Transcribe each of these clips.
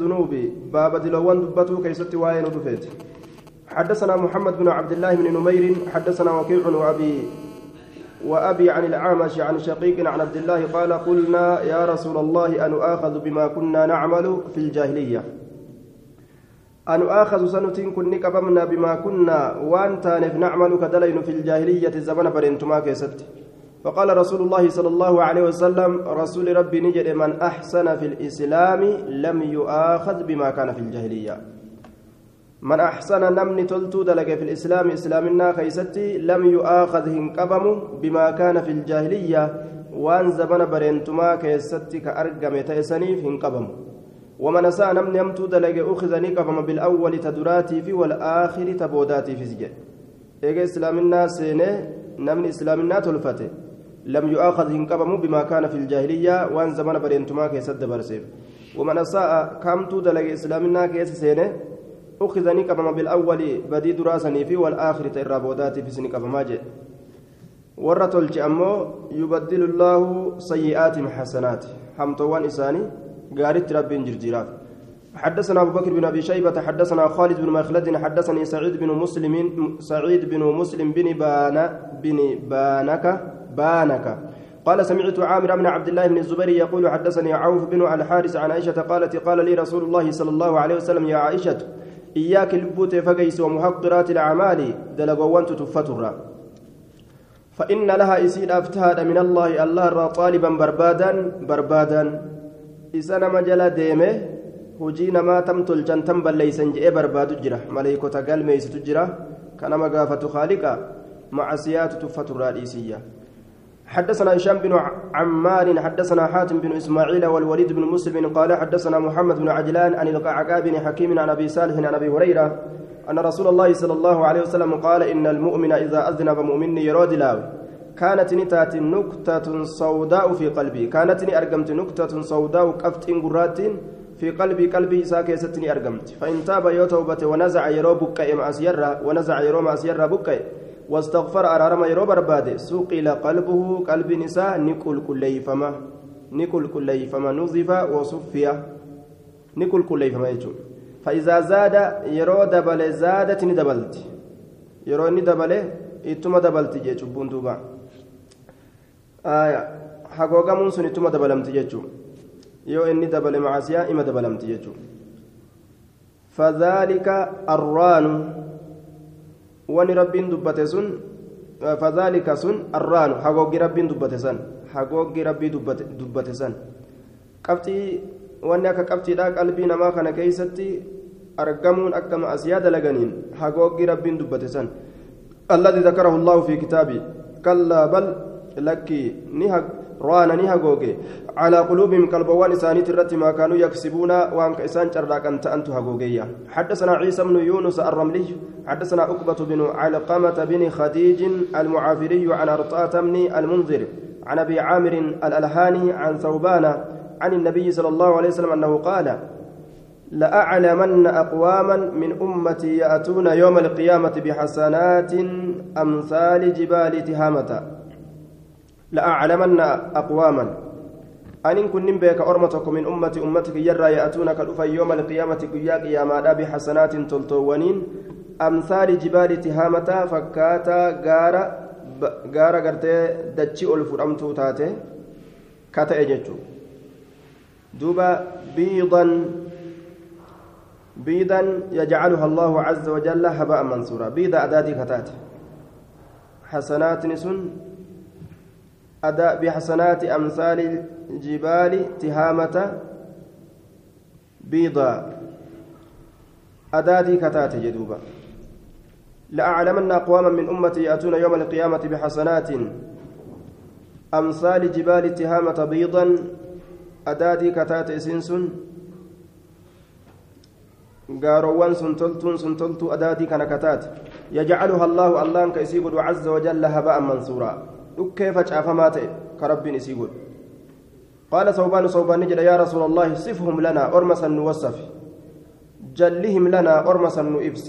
الذنوب باب دلوان دبتو كيست واين دفيت حدثنا محمد بن عبد الله بن نمير حدثنا وكيع وابي وأبي عن الأعمش عن شقيق عن عبد الله قال قلنا يا رسول الله ان اخذ بما كنا نعمل في الجاهلية. أن آخذ سنتين كن قبمنا بما كنا وأن تانف نعمل كدلين في الجاهلية زمن برنتما كيست. فقال رسول الله صلى الله عليه وسلم رسول ربي نجد من أحسن في الإسلام لم يؤاخذ بما كان في الجاهلية. من أحسن نمني تلتو دلق في الإسلام إسلامنا خيستي لم يؤاخذ هنقبم بما كان في الجاهلية وأن زمن برنتما كيستي كأرقم تيسنيف هنقبم ومن ساء نمني يمتو دلق أخذ نقبم بالأول تدراتي في والآخر تبوداتي في سجد إيجا إسلامنا سينه نمني إسلامنا تلفته. لم يؤاخذ هنقبم بما كان في الجاهلية وأن زمن برنتما كيسد برسيف ومن ساء كمتو دلق إسلامنا كيس سينه أخذ نقبم بالأول بدي دراسني في والآخر ترابوداتي في سنقبم ماجئ warra tolche ammoo yubaddilu llaahu sayyi'aatihim xasanaat hamtoowwan isaanii gaaritti rabbiin حدثنا أبو بكر بن أبي شيبة حدثنا خالد بن مخلد حدثني سعيد بن مسلم سعيد بن مسلم بن بانا بن بانك بانك قال سمعت عامر بن عبد الله بن الزبير يقول حدثني عوف بن الحارث عن عائشة قالت قال لي رسول الله صلى الله عليه وسلم يا عائشة إياك البوت فقيس ومحقرات الأعمال دلقوان تفترا فإن لها إسيد أفتهاد من الله الله را طالبا بربادا بربادا. إسانا مجلا ديمه hojii namaa tam tolchan tan balleeysan je'ee barbaadu jira maleeykota galmeeysitu jira kanama gaafatu khaaliqa macasiyaatu tuffaturraa dhiisiyya حدثنا هشام بن عمار حدثنا حاتم بن إسماعيل والوليد بن مسلم قال حدثنا محمد بن عجلان عن القعقاع بن حكيم عن أبي صالح عن أبي هريرة أن رسول الله صلى الله عليه وسلم قال إن المؤمن إذا أذنب مؤمن يراد لاوي كانت نتات نكتة سوداء في قلبي. كانت أرقمت نكتة سوداء كفت قرات في قلبي. قلبي ساكي ستني أرقمت. فإن تاب يوتوبة ونزع يرو بكي ماسيرا ونزع يرو ماسيرا بكي واستغفر أرارما يرو برباد. سقل قلبه قلب نساء نقل كليفما نقل كليفما نظف وصفيا نقل كليفما يجون. فإذا زاد يرو دبل زادت ندبلت. يرو ندبل إتما دبلت جيجو بندوبا. آية. حقوقا سن إتما دبلمت جيجو. يو إني دبل معاسيا إما دبلمت جيجو. فذلك الران wani rabbiin dubbate sun fadhaalika sun arraanu hagooggi rabbiin dubbate san hagooggi rabbii dubbate san qabxii wanni akka qabxiidha qalbii namaa kana keeysatti argamuun akka ma'asiyaa dalaganiin hagooggi rabbiin dubbate san alladii dakarahu allaahu fi kitaabi kallaa bal lakkii ni رانا نهجوجي على قلوبهم كالبوان إسانيت الرت ما كانوا يكسبون وان كإسان شراك أنت أنت هجوجية حدثنا عيسى بن يونس الرملي حدثنا عقبة بن علقمة بن خديج المعافري عن أرطاة بن المنذر عن أبي عامر الألهاني عن ثوبان عن النبي صلى الله عليه وسلم أنه قال لأعلمن أقواما من أمتي يأتون يوم القيامة بحسنات أمثال جبال تهامة. لأعلمن أقواما. أن كن بك أرمتك من أمتي أمتك يرى يأتونك الأفا يوم القيامة قياك يا مادا بحسنات تلتوانين أمثال جبال تهامة فكاتا غارة غارة غرتي دتشي ألفرمتو تاتي. كاتا إجتشو دوبا بيضا بيضا يجعلها الله عز وجل هباء منصورا بيضا أداتي كتات حسنات نسن أداء بحسنات أمثال الجبال تهامة بيضا أداتي كتات جدوبا لأعلمن أقواما من أمتي يأتون يوم القيامة بحسنات أمثال جبال تهامة بيضا. أداتي كتات إسنسن قاروان سنتلتون سنتلتو أداتي كنكتات يجعلها الله الله كيسيب عز وجل هباء منصورا. كيف فما تئ كرب يسيقول قال ثوبان ثوبان نجد يا رسول الله صفهم لنا أرمسا نوصف جلهم لنا أرمسا نؤبس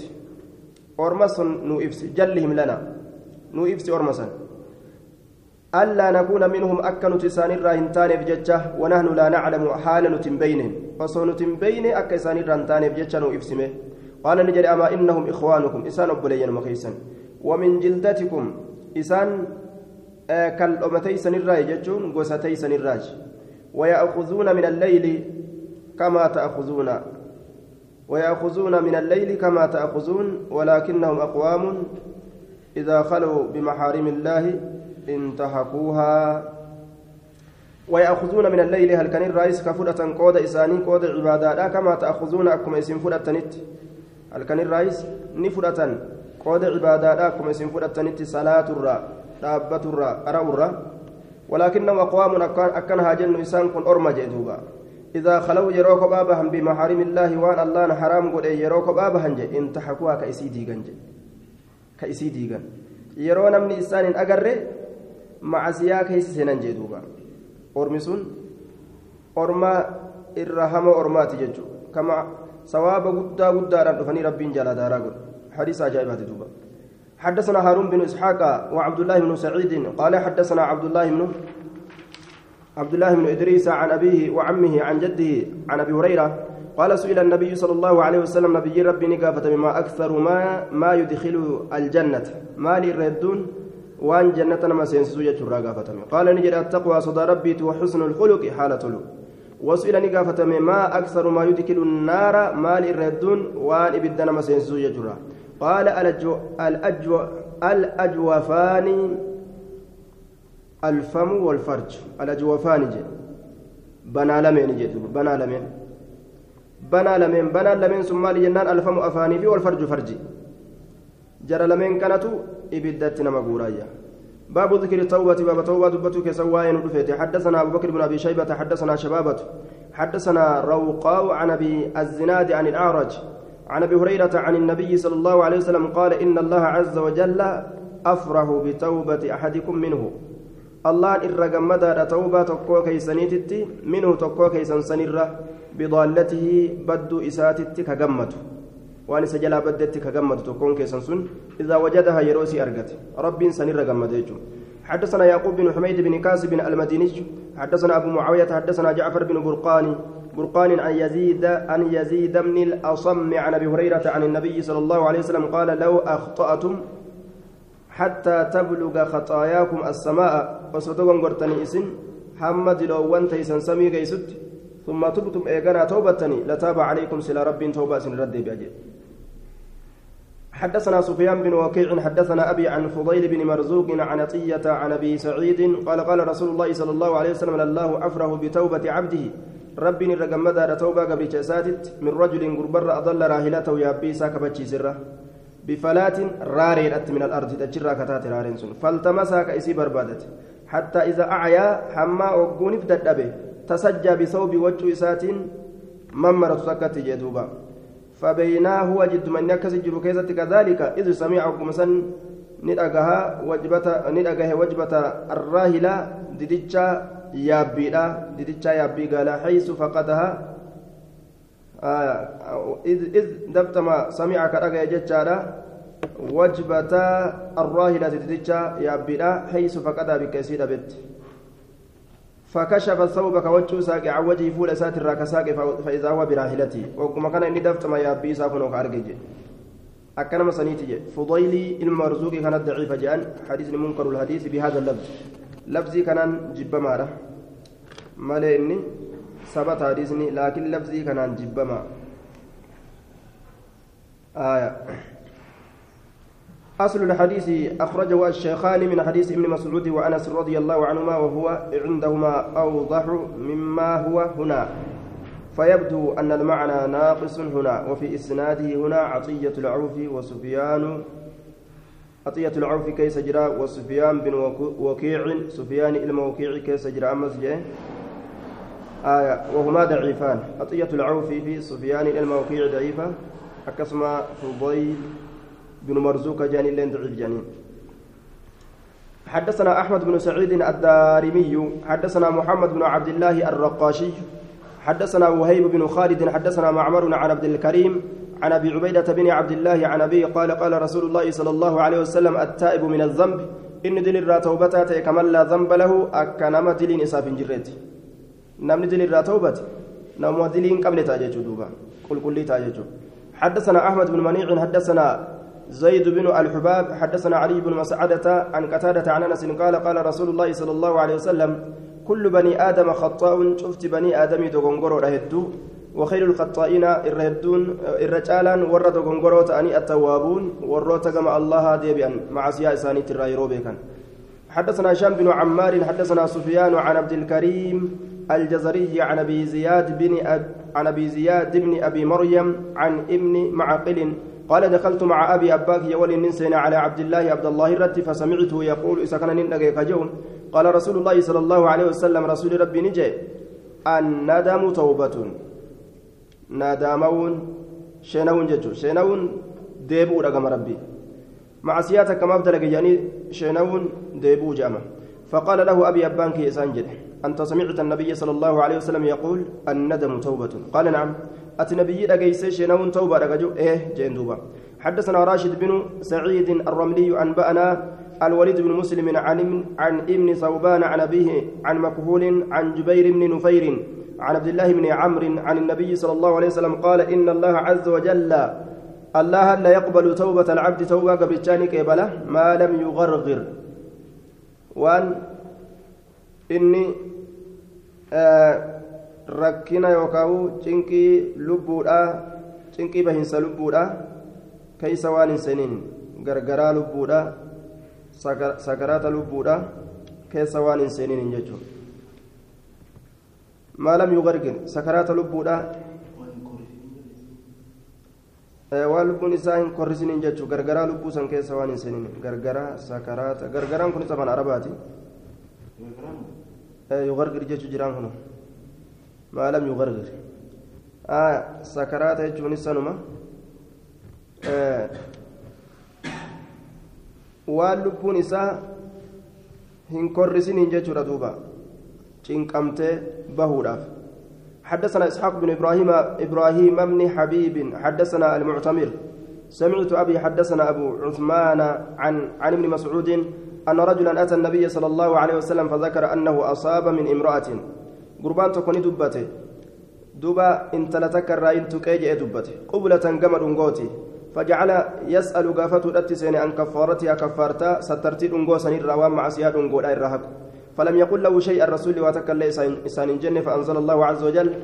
أرمسا نؤبس جلهم لنا نؤبس أرمسا ألا نكون منهم أكن تسان الراهنتان بججة ونحن لا نعلم حال نتنبينهم وصو نتنبين أك إسان الراهنتان بججة وإفسمه قال نجري أما إنهم إخوانكم إسان أبليين مخيسا ومن جلدتكم إسان كالأمتي سنراج ججون قوستي سنراج ويأخذون من الليل كما تأخذون ويأخذون من الليل كما تأخذون ولكنهم أقوام إذا خلوا بمحارم الله انتهكوها ويأخذون من الليل هل كان الرئيس كفرة قود إساني قود عبادة كما تأخذون أكم اسم فرأتنت هل كان الرئيس نفرة قود عبادة أكم اسم فرأتنت صلاة الرا دابة الرا أرى الرا ولكنهم أقوام أكن هاجن إسان كن أرمى جدوبا إذا خلوا يروك بابهم بمحارم الله وأن الله حرام قد يروك بابهم انتحكوها كإسي ديغن كإسي ديغن yeroo namni isaan hin agarre macasiyaa keessa seenan jee duuba ormi sun orma irra hama ormaati jechuudha kama sawaaba guddaa guddaadhaan dhufanii rabbiin jala daaraa godhu hadiisa ajaa'ibaati duuba حدثنا هارون بن إسحاق وعبد الله بن سعيد قال حدثنا عبد الله بن عبد الله بن إدريس عن أبيه وعمه عن جده عن أبي هريرة قال سئل النبي صلى الله عليه وسلم نبي ربي نقافة بما أكثر ما ما يدخل الجنة. ما للردون وان جنة ما سينسوجة الرقافة قال نجد التقوى صدى ربي وحسن الخلق حالة له وسئل نقافة ما أكثر ما يدخل النار. ما للردون وان إبدنا ما سينسوجة قال الأجو الأجو الأجوفان الفم والفرج. الأجوفان جي بنا لمن جي بنا لمن بنا لمن بنا لمن ثم جنان الفم أفاني في والفرج فرجي جرى لمن كانت؟ إبدت نمغورايا باب ذكر التوبة. باب توبة دبتك سواين رفيت حدثنا أبو بكر بن أبي شيبة. حدثنا شبابة. حدثنا روقاء عن أبي الزناد عن الأعرج. عن أبي هريرة عن النبي صلى الله عليه وسلم قال إن الله عز وجل أفرح بتوبة أحدكم منه. الله إرقمدا توبة تقوى كيسانيتي منه تقوى سنرة بضالته بدو إساتت كجمته سجلا بدت كجمته تكون كيسان سن إذا وجدها يروسي أرقت. رب سنرة جمته حدثنا يعقوب بن حميد بن كاسب المديني حدثنا أبو معاوية حدثنا جعفر بن برقاني برقان عن يزيد عن يزيد بن الأصم عن أبي هريرة عن النبي صلى الله عليه وسلم قال لو أخطأتم حتى تبلغ خطاياكم السماء وصدقا قرتني إسن حمد لو وانت سمي قيست ثم تبتم إيقنا توبتني لتاب عليكم سلا رب توبة رد بأجل حدثنا سفيان بن وكيع حدثنا أبي عن فضيل بن مرزوق عن عطية عن أبي سعيد قال قال رسول الله صلى الله عليه وسلم الله أفره بتوبة عبده ربي نرقمدا توبة قبل جساتت من رجل قربر أضل راهلته يابي ساكبتشي سره بفلات راريرت من الأرض تجرى كتات رارين سن فالتمسها كإسي بربادت حتى إذا أعيا حما وقون بدأبه تسجى بثوب وجه إسات ممرة سكت جدوبا فبيناه وجد من يكسي كيزة كذلك إذ سمعكم سن ندأجها وجبة ندأجها وجبة الراهلة ددجا يابيلا ددجا يابي قال حيث فقدها إذ دبتما سمع كرقة جتشارا وجبة الراهلة تدجا يابدا حيث فقدا بكسير بت فكشف الثوب كوجه ساق عن فول سات الراكساق فإذا هو براهلته وكما كان إني دفتما يابي سافن وكارجج أكنما سنيتي فضيلي المرزوق كانت ضعيفة جان حديث منكر الحديث بهذا اللفظ لفظي كان جب مارة مالي إني ثبت حديثني لكن لفظي كان جبما آية أصل الحديث أخرجه الشيخان من حديث ابن مسعود وأنس رضي الله عنهما وهو عندهما أوضح مما هو هنا فيبدو أن المعنى ناقص هنا وفي إسناده هنا عطية العوف وسفيان عطية العوف كيس جرى وسفيان بن وكيع. سفيان الموكيع كيس جرى أمس آية. وهما ضعيفان. عطية العوف في سفيان الموكيع ضعيفة. أكسما فضيل بن مرزوق جاني لين ضعيف جانين حدثنا أحمد بن سعيد الدارمي. حدثنا محمد بن عبد الله الرقاشي. حدثنا وهيب بن خالد. حدثنا معمر عن عبد الكريم. عن أبي عبيدة بن عبد الله عن ابي قال قال رسول الله صلى الله عليه وسلم التائب من الذنب. ta'e kaman laa dhanba lahu akka nama diliin isaaf hin jirreetti namni dilirraa tawbate namuma dilii hin qabne ta'a jechuu duuba qulqullii ta'a jechuu حدثنا أحمد بن منيع حدثنا زيد بن الحباب حدثنا علي بن مسعدة عن قتادة عن أنس قال قال رسول الله صلى الله عليه وسلم كل بني آدم خطاء. شفت بني آدم دغنغرو رهدو. وخير الخطائين الرهدون الرجالا ورد دغنغرو تأني التوابون وروت كما الله ديبيا مع سيا إساني ترايرو بيكن حدثنا هشام بن عمار حدثنا سفيان عن عبد الكريم الجزري عن أبي زياد بن أب عن أبي زياد بن أبي مريم عن ابن معقل قال دخلت مع أبي أباك يولي ننسينا على عبد الله عبد الله الرت فسمعته يقول اذا كان كجون. قال رسول الله صلى الله عليه وسلم رسول ربي نجي الندم توبة. ندامون شنون ججو شنون ديبو رقم ربي معصياتك كما ابتلك يعني شنون ديبو جامع فقال له ابي ابانك يسانجد أنت سمعت النبي صلى الله عليه وسلم يقول الندم توبة قال نعم أتي نبي أجيس شنون توبة رجو إيه جندوبا حدثنا راشد بن سعيد الرملي أنبأنا الوليد بن مسلم عن عن ابن ثوبان عن أبيه عن مكهول عن جبير بن نفير عن عبد الله بن عمرو عن النبي صلى الله عليه وسلم قال إن الله عز وجل الله لا يقبل توبة العبد توبة قبل كيبله ما لم يغرغر إني rakkina yookaan cinqii lubbuudha cinqii bahinsa lubbuudha keeysa waan hin seeniin gargaraa lubbuudha sakaraata lubbuudha keessa waan hin seeniin jechuudha lubbuudha waan lubbuun isaa hin korrisiniin jechuudha gargaraa lubbuu san keessa waan hin seeniin gargaraa sakaraata gargaraan kunis afaan arabaati. يغرغر جيش جيران هنا ما لم يغرغر آه سكرات آه waan lubbuun isaa hin korrisiniin jechuudha duuba cinqamtee bahuudhaaf حدثنا إسحاق بن إبراهيم إبراهيم بن حبيب حدثنا المعتمر. سمعت أبي حدثنا أبو عثمان عن عن ابن مسعود أن رجلا أتى النبي صلى الله عليه وسلم فذكر أنه أصاب من امرأة. قربان تكوني دبته. دوبا إن تلتكر إن تكيج دبته. قبلة قمر أنقوتي فجعل يسأل قافته الأتسين عن كفارتها كفارتا سترتي أنقو سنير روان مع سياد أنقو الرهق فلم يقل له شيء الرسول وتكل إسان جنة فأنزل الله عز وجل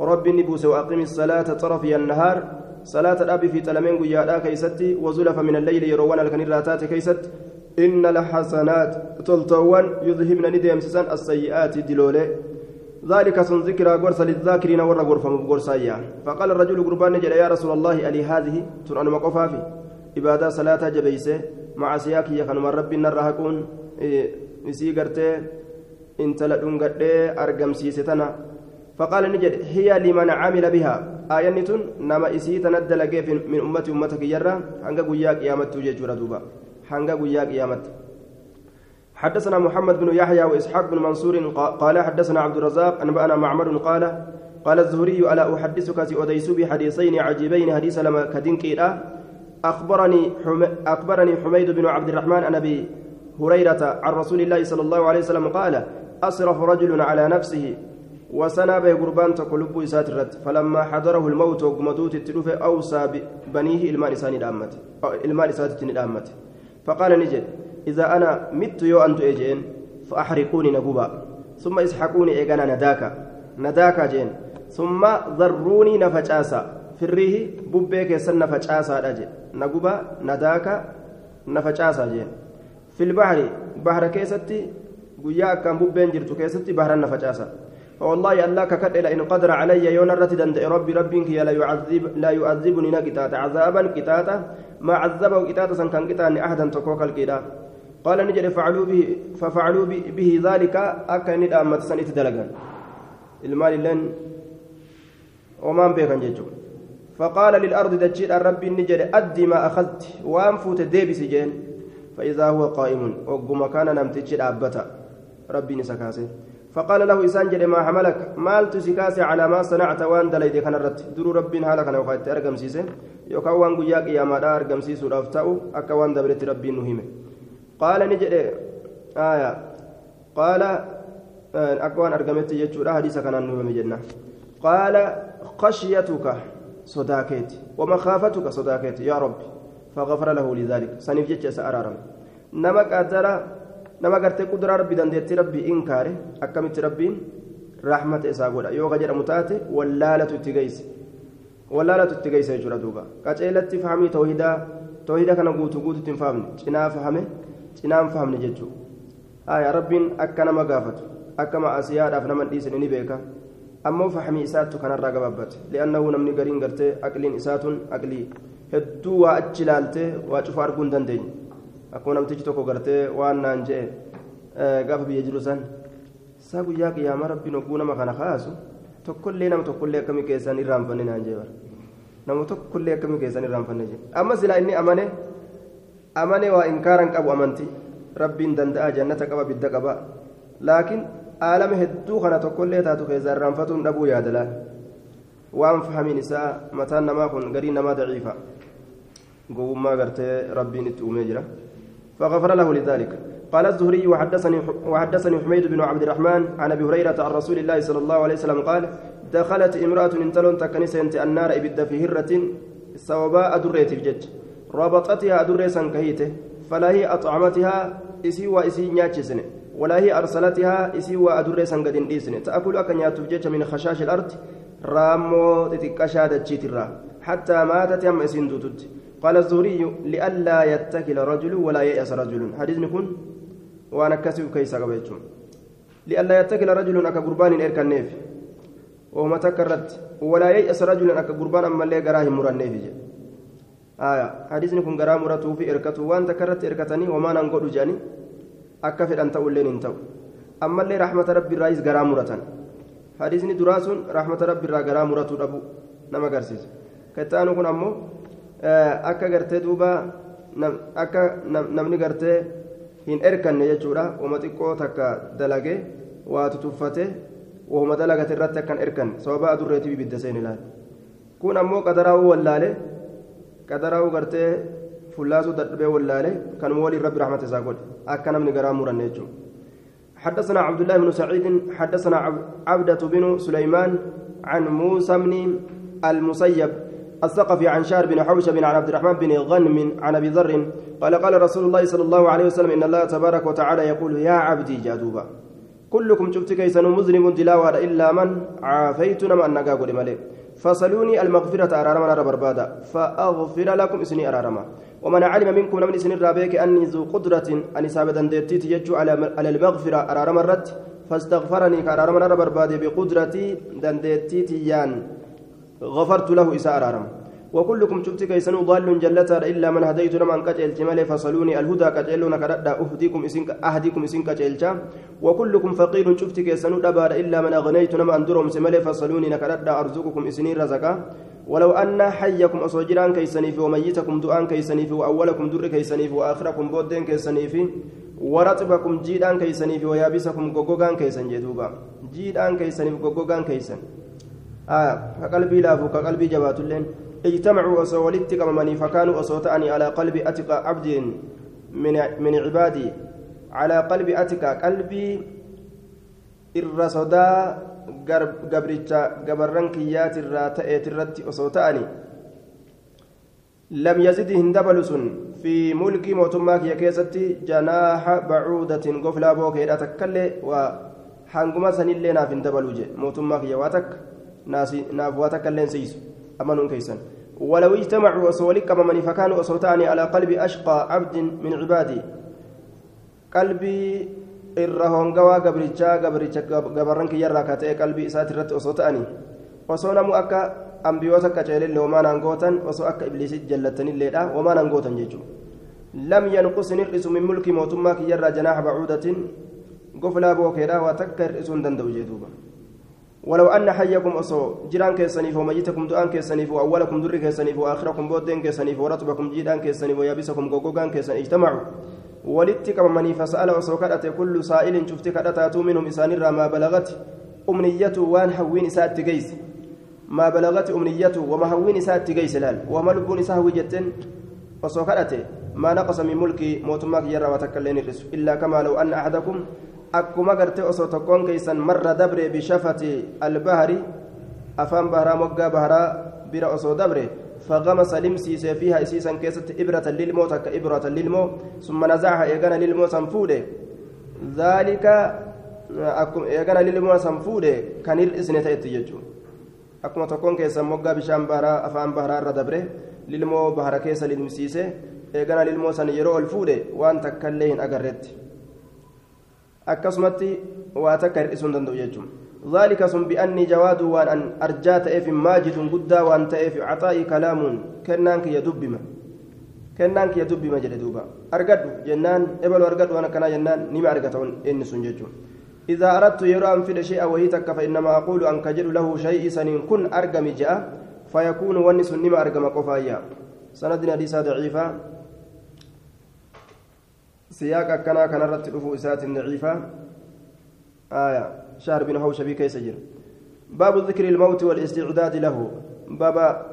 رب نبوس وأقم الصلاة طرفي النهار صلاة الأب في تلمين قيادا كيستي وزلف من الليل يروان الكنيراتات كيست إن الحسنات تلتوان يذهبن نديم سسان السيئات دلولي. ذلك سن ذكرى غرس للذاكرين ورا غرفة غرسايا فقال الرجل قربان نجد يا رسول الله ألي هذه؟ ترى مقفافي. إبادة صلاة جبيسة مع سياك يخن من ربي نرهقون. Isii gartee intala dhungadhee argamsiisetana فقال نجد هي لمن عمل بها آية تن نما إسي تندل من أمتي أمتك يرى هنگا قيا قيامت توجه دوبا هنگا قيا قيامت حدثنا محمد بن يحيى وإسحاق بن منصور قال حدثنا عبد الرزاق أنبأنا معمر قال قال الزهري ألا أحدثك سأديس بحديثين عجيبين حديث لما كدنك أخبرني أخبرني حميد بن عبد الرحمن أن أبي هريرة عن رسول الله صلى الله عليه وسلم قال أسرف رجل على نفسه وسنى به قربان تقلب ساترت فلما حضره الموت وقمدوت التلوف أوصى بنيه المال إساني دامت المال إساتي دامت فقال نجد إذا أنا مت يو أنت إجين فأحرقوني نقوبا. ثم إسحقوني إيقانا نداكا. نداكا جين. ثم ضروني نفجاسا. في الريه ببيك سن نفجاسا نقوبا نداكا نفجاسا جين. في البحر بحر كيستي قيا كان بوبين جرتو كيستي بحر نفجاسا فوالله الله ككد إن قدر علي يون الرتد ربي ربك لا يعذب لا يعذبني نكتات عذابا كتاتا ما عذبه كتاتا سن كان كتاني أحدا تكوك الكتاب قال نجري فعلوا به ففعلوا به ذلك أكن أمت سنة دلقا المال لن وما بيكن ججو فقال للأرض دجيل الرب نجري أدي ما أخذت. وأنفوت ديبس جين فإذا هو قائم وقم كان نمتج أبتا ربي نسكاسي فقال له إسان جري ما حملك؟ مال تسكاسي على ما صنعت وان دليدي كان الرت درو ربي هالك أنا وقت أرقم سيسي يوكا وان قياك يا مدار أرقم سيسو رفتاو أكا وان دبرت ربي نهيمه. قال نجد آية. قال أكوان أرقمت يجورا حديث كان نوم جنة. قال خشيتك صداكيت ومخافتك صداكيت يا رب فغفر له لذلك. سنف جتش سأرارم نما قدر نما قرت قدر ربي دندت ربي إنكاره. أكمت ربين رحمة إساقولا يوغا جرى متاتي واللالة تتقيس. واللالة تتقيس يجورا دوبا. قاتلت فهمي توحيدا. توحيدا كان قوتو قوتو تنفهمني. جنا فهمي جنا فهمني ججو آية ربين أكنا مقافته أكما أسيادة فنما ديسن نبيكا ammoo fahmii isaattu kanarraa gabaabbate li'annahu namni gariin gartee aqliin isaatun aqlii hedduu waa achi ilaaltee waa cufa arguu hin dandeenye akkuma namtichi tokko gartee waan naan je'e gaafa biyya jiru san isaa guyyaa qiyyaama rabbiin hogguu nama kana kaasu tokkollee nama tokkollee akkamii keessan irraanfanne naan jee bara nama tokkollee akkamii keessan irraanfanne jee amma silaa inni amane amane waa inkaaran qabu amantii rabbiin danda'a jannata qaba bidda qaba laakiin aalama hedduu kana tokkollee taatu keessa irraanfatuun dhabuu yaadalaan waan fahamiin isaa mataan namaa kun garii namaa daciifa gartee rabbiin itti uumee jira فغفر له لذلك. قال الزهري وحدثني وحدثني حميد بن عبد الرحمن عن أبي هريرة عن رسول الله صلى الله عليه وسلم قال دخلت امرأة انتلون تكنيسه النار إبد في هرة سوباء دريت الجج. ربطتها دريسا كهيته فلا هي أطعمتها إسي وإسي نياتشسنه ولا هي أرسلتها إسي وأدرسا قد إنديسن تأكل أكن ياتوجيش من خشاش الأرض رامو تتكشا دجيترا حتى ماتت يم إسين دوتت قال الزهري لئلا يتكل رجل ولا يأس رجل. حديث نكون وأنا كسب كيسا قبيتهم لئلا يتكل رجل أكا قربان إركا النيف وهما تكرت ولا يأس رجل أكا قربان أما اللي قراه مرا النيف آية. حديث نكون قراه مرته في إركته. وأن تكرت إركتني وما ننقل جاني. akka fedhan ta'ulleen hin ta'u ammallee rahmata rabbiirraayis garaa muratan hadiisni duraa sun rahmata rabbiirraa garaa muratuu dhabu nama agarsiisa kattaanu kun ammoo akka gartee duuba akka namni gartee hin erkanne jechuudha wama xiqqoo takka dalagee waa tutuffate wahuma dalagate irratti akkan erkanne sababa adurreetiif ibidda seen ilaale kun ammoo qadaraa'uu wallaale qadaraa'uu gartee فلاسو دبي ولاله كان مولي ربي رحمة ساقول أكنا من قرام مرنيجو حدثنا عبد الله بن سعيد حدثنا عبدة بن سليمان عن موسى بن المسيب الثقفي عن شار بن حوشة بن عبد الرحمن بن غنم عن أبي ذر قال قال رسول الله صلى الله عليه وسلم إن الله تبارك وتعالى يقول يا عبدي جادوبا. كلكم شفت كيسن مذنب تلاوة إلا من عافيتنا من نقاق ملك فصلوني المغفرة أرارما نرى بربادا. فأغفر لكم إسني أرارما ومن علم منكم من إسني الرابيك أني ذو قدرة أني سابدا ديرتي تيجو على المغفرة أرارما الرد. فاستغفرني كأرارما نرى بربادي بقدرتي دنديتي تيان غفرت له إساء وكلكم شفت كيسن ضال جلتا إلا من هديت نمان كجل جمال فصلوني الهدى كجلون كردا أهديكم إسن أهديكم إسن كجلتا. وكلكم فقير شفت كيسن دبار إلا من أغنيت نمان درهم سمال فصلوني نكردا أرزقكم إسني رزقا. ولو أن حيكم أصوجران كيسني في وميتكم دعان كيسني في وأولكم در كيسني في وآخركم بودين كيسني في ورطبكم جيدان كيسني في ويابسكم غوغان كيسن جدوبا. جيدان كيسني في غوغان كيسن كقلبي لافو كقلبي جبات اللين اجتمعوا أصولت كممني فكانوا أصوتاني على قلب أتقى عبد من من عبادي على قلب أتقى قلبي الرصدا gabricha gabarran kiyyaati irraa ta'eet irratti osoo ta'ani lam yazid hin dabalu sun fi mulkii mootummaa kiyya keessatti janaaha bacuudatin goflaa bookeedha takkallee waa hanguma sanillee naaf hin dabalu je mootummaa kiyya waa takka naaf waa takkallee siisu amanuun keeysan ولو اجتمعوا أصولك من فكانوا أصوتاني على قلب أشقى عبد من عبادي قلبي irra hongawaa gabrichaa gabricha gabarran kiyyarraa ka ta'e qalbii isaati irratti osoo ta'anii osoo namu akka ambiyoota akka ceelille wamaan hangootan osoo akka ibliisitti jallattanilleedha wamaan hangootan jechuudha lam yanqus hin hir'isu min mulkii mootummaa kiyyarraa janaaha bacuudatin goflaa bookeedha ولو أن حيكم أصو جيران كيسنيف وميتكم دعان كيسنيف وأولكم در كيسنيف وآخركم بودين كيسنيف ورطبكم جيران كيسنيف ويابسكم غوغان كيسن اجتمعوا. ولدت كممني فسأل أصو كدت كل سائل شفت كدتاتو منهم إسان ما بلغت أمنيته وان حوين إساء تقيس ما بلغت أمنيته وما حوين إساء تقيس لال. وما لبون إساء وجتن أصو ما نقص من ملكي موتماك يرى وتكلين الرسو إلا كما لو أن أحدكم أكما قرتي أصو تكون كيسا مر دبر بشفة البهر أفان بهرا مقا بهرا بira osoo dabre فغمس لمسيس فيها إسيسا كيست إبرة للمو تك إبرة للمو ثم نزعها إيغانا للمو سنفوده ذلك أكم إيغانا للمو سنفوده كان الإسنة تيجو أكما تكون كيسا مقا بشام بهرا أفان بهرا ردبره للمو بهرا lilmoo san yeroo ol fuudhe waan takka illee hin agarreetti akkasumatti waa takka hir'isuu hin danda'u jechuudha ذلك سن بأني جواد وأن أن أرجات إف ماجد قدا وأن تأف عطائي كلام كنانك يدبما كنانك يدبما جل دوبا أرقد جنان إبل أرقد وأنا كنا جنان نما أرقدون إن سنججون إذا أردت يرى أنفد شيئا وهي تك فإنما أقول أن كجل له شيء سن كن أرقم جاء فيكون ونس نما أرقم قفايا سندنا حديث ضعيفة سياق كنا كان رت رفو إسات ضعيفة آية. شهر بن هوشبي كيس جر باب ذكر الموت والاستعداد له. بابا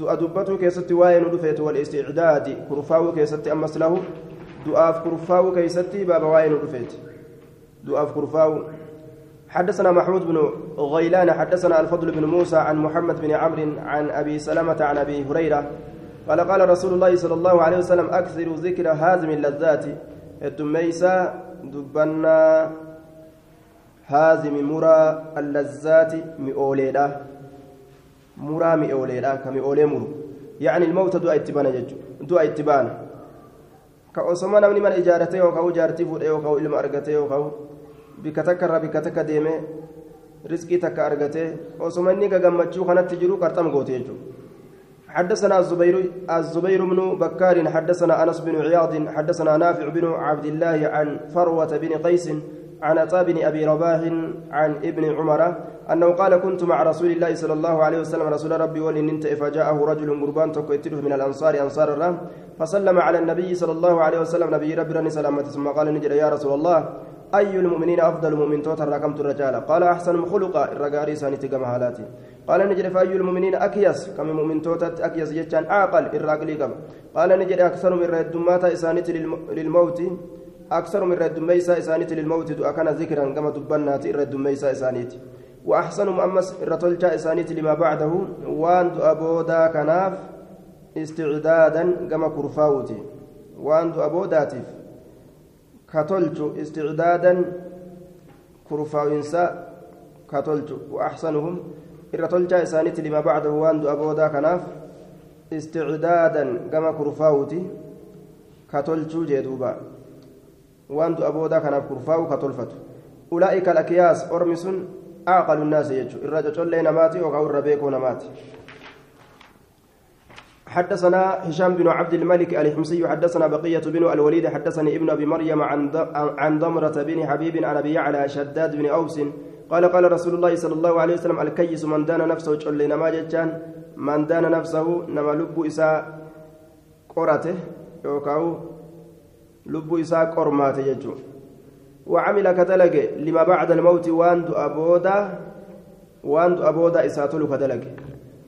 أدبته كيست واين دفيت والاستعداد. كرفاو كيست أمس له. دعاف كرفاو كيست بابا واين دفيت دعاف كرفاو. حدثنا محمود بن غيلان حدثنا الفضل بن موسى عن محمد بن عمرو عن أبي سلمة عن أبي هريرة قال قال رسول الله صلى الله عليه وسلم أكثر ذكر هازم اللذات. التميسة دبنا هازم مرى اللذات مئوليدا. مرى مئوليدا كمئولي مرو. يعني الموت دعاء اتبان ججو دعاء اتبان كأسما نمني من إجارته وكاو جارتي فود وكاو إلما أرغته وكاو بك تكر بك تك ديمه رزقي تك أرغته أسما نيكا غمتشو خانت تجرو كرتم غوتي ججو. حدثنا الزبير الزبير بن بكار حدثنا أنس بن عياض حدثنا نافع بن عبد الله عن فروة بن قيس عن عطاء بن أبي رباح عن ابن عمر أنه قال كنت مع رسول الله صلى الله عليه وسلم رسول ربي ولن انت فجاءه رجل قربان تكتله من الأنصار أنصار الرام فسلم على النبي صلى الله عليه وسلم نبي ربي سلامة ثم قال نجد يا رسول الله أي المؤمنين أفضل مؤمن توتر رقمت الرجال؟ قال أحسن خلقا الرقاري سانتي كما قال نجد فأي المؤمنين أكيس كم مؤمن توتت أكيس جتان عاقل الراقلي كم؟ قال نجد أكثر من ردمات إسانتي للموت. أكثر من ردميسا إسانتي للموت أكان ذكرا كما دبنات الردميسا إسانتي وأحسن مؤمس الرتلجا إسانتي لما بعده. وان أبودا كناف استعدادا كما كرفاوتي. وان أبوداتف كتلجو استعدادا كرفاوينسا كتلجو وأحسنهم. الرتلجا إسانيت لما بعده واندو أبودا كناف. استعدادا كما كرفاوتي كتلجو جدوبا واندو أبودا كناف كرفاو كتلفتو أولئك الأكياس أرمس أعقل الناس يجو. الرجل لنا ماتي وقاو الربيكو نماتي. حدثنا هشام بن عبد الملك الحمصي حدثنا بقية بن الوليد حدثني ابن أبي مريم عن عن ضمرة بن حبيب عن أبي على شداد بن أوس قال قال رسول الله صلى الله عليه وسلم الكيس من دان نفسه جل نما جتان من دان نفسه نما لب إساء قرته يوكاو لب إساء قرمات يجو وعمل كدلج لما بعد الموت واند أبودا واند أبودا إساتل كدلج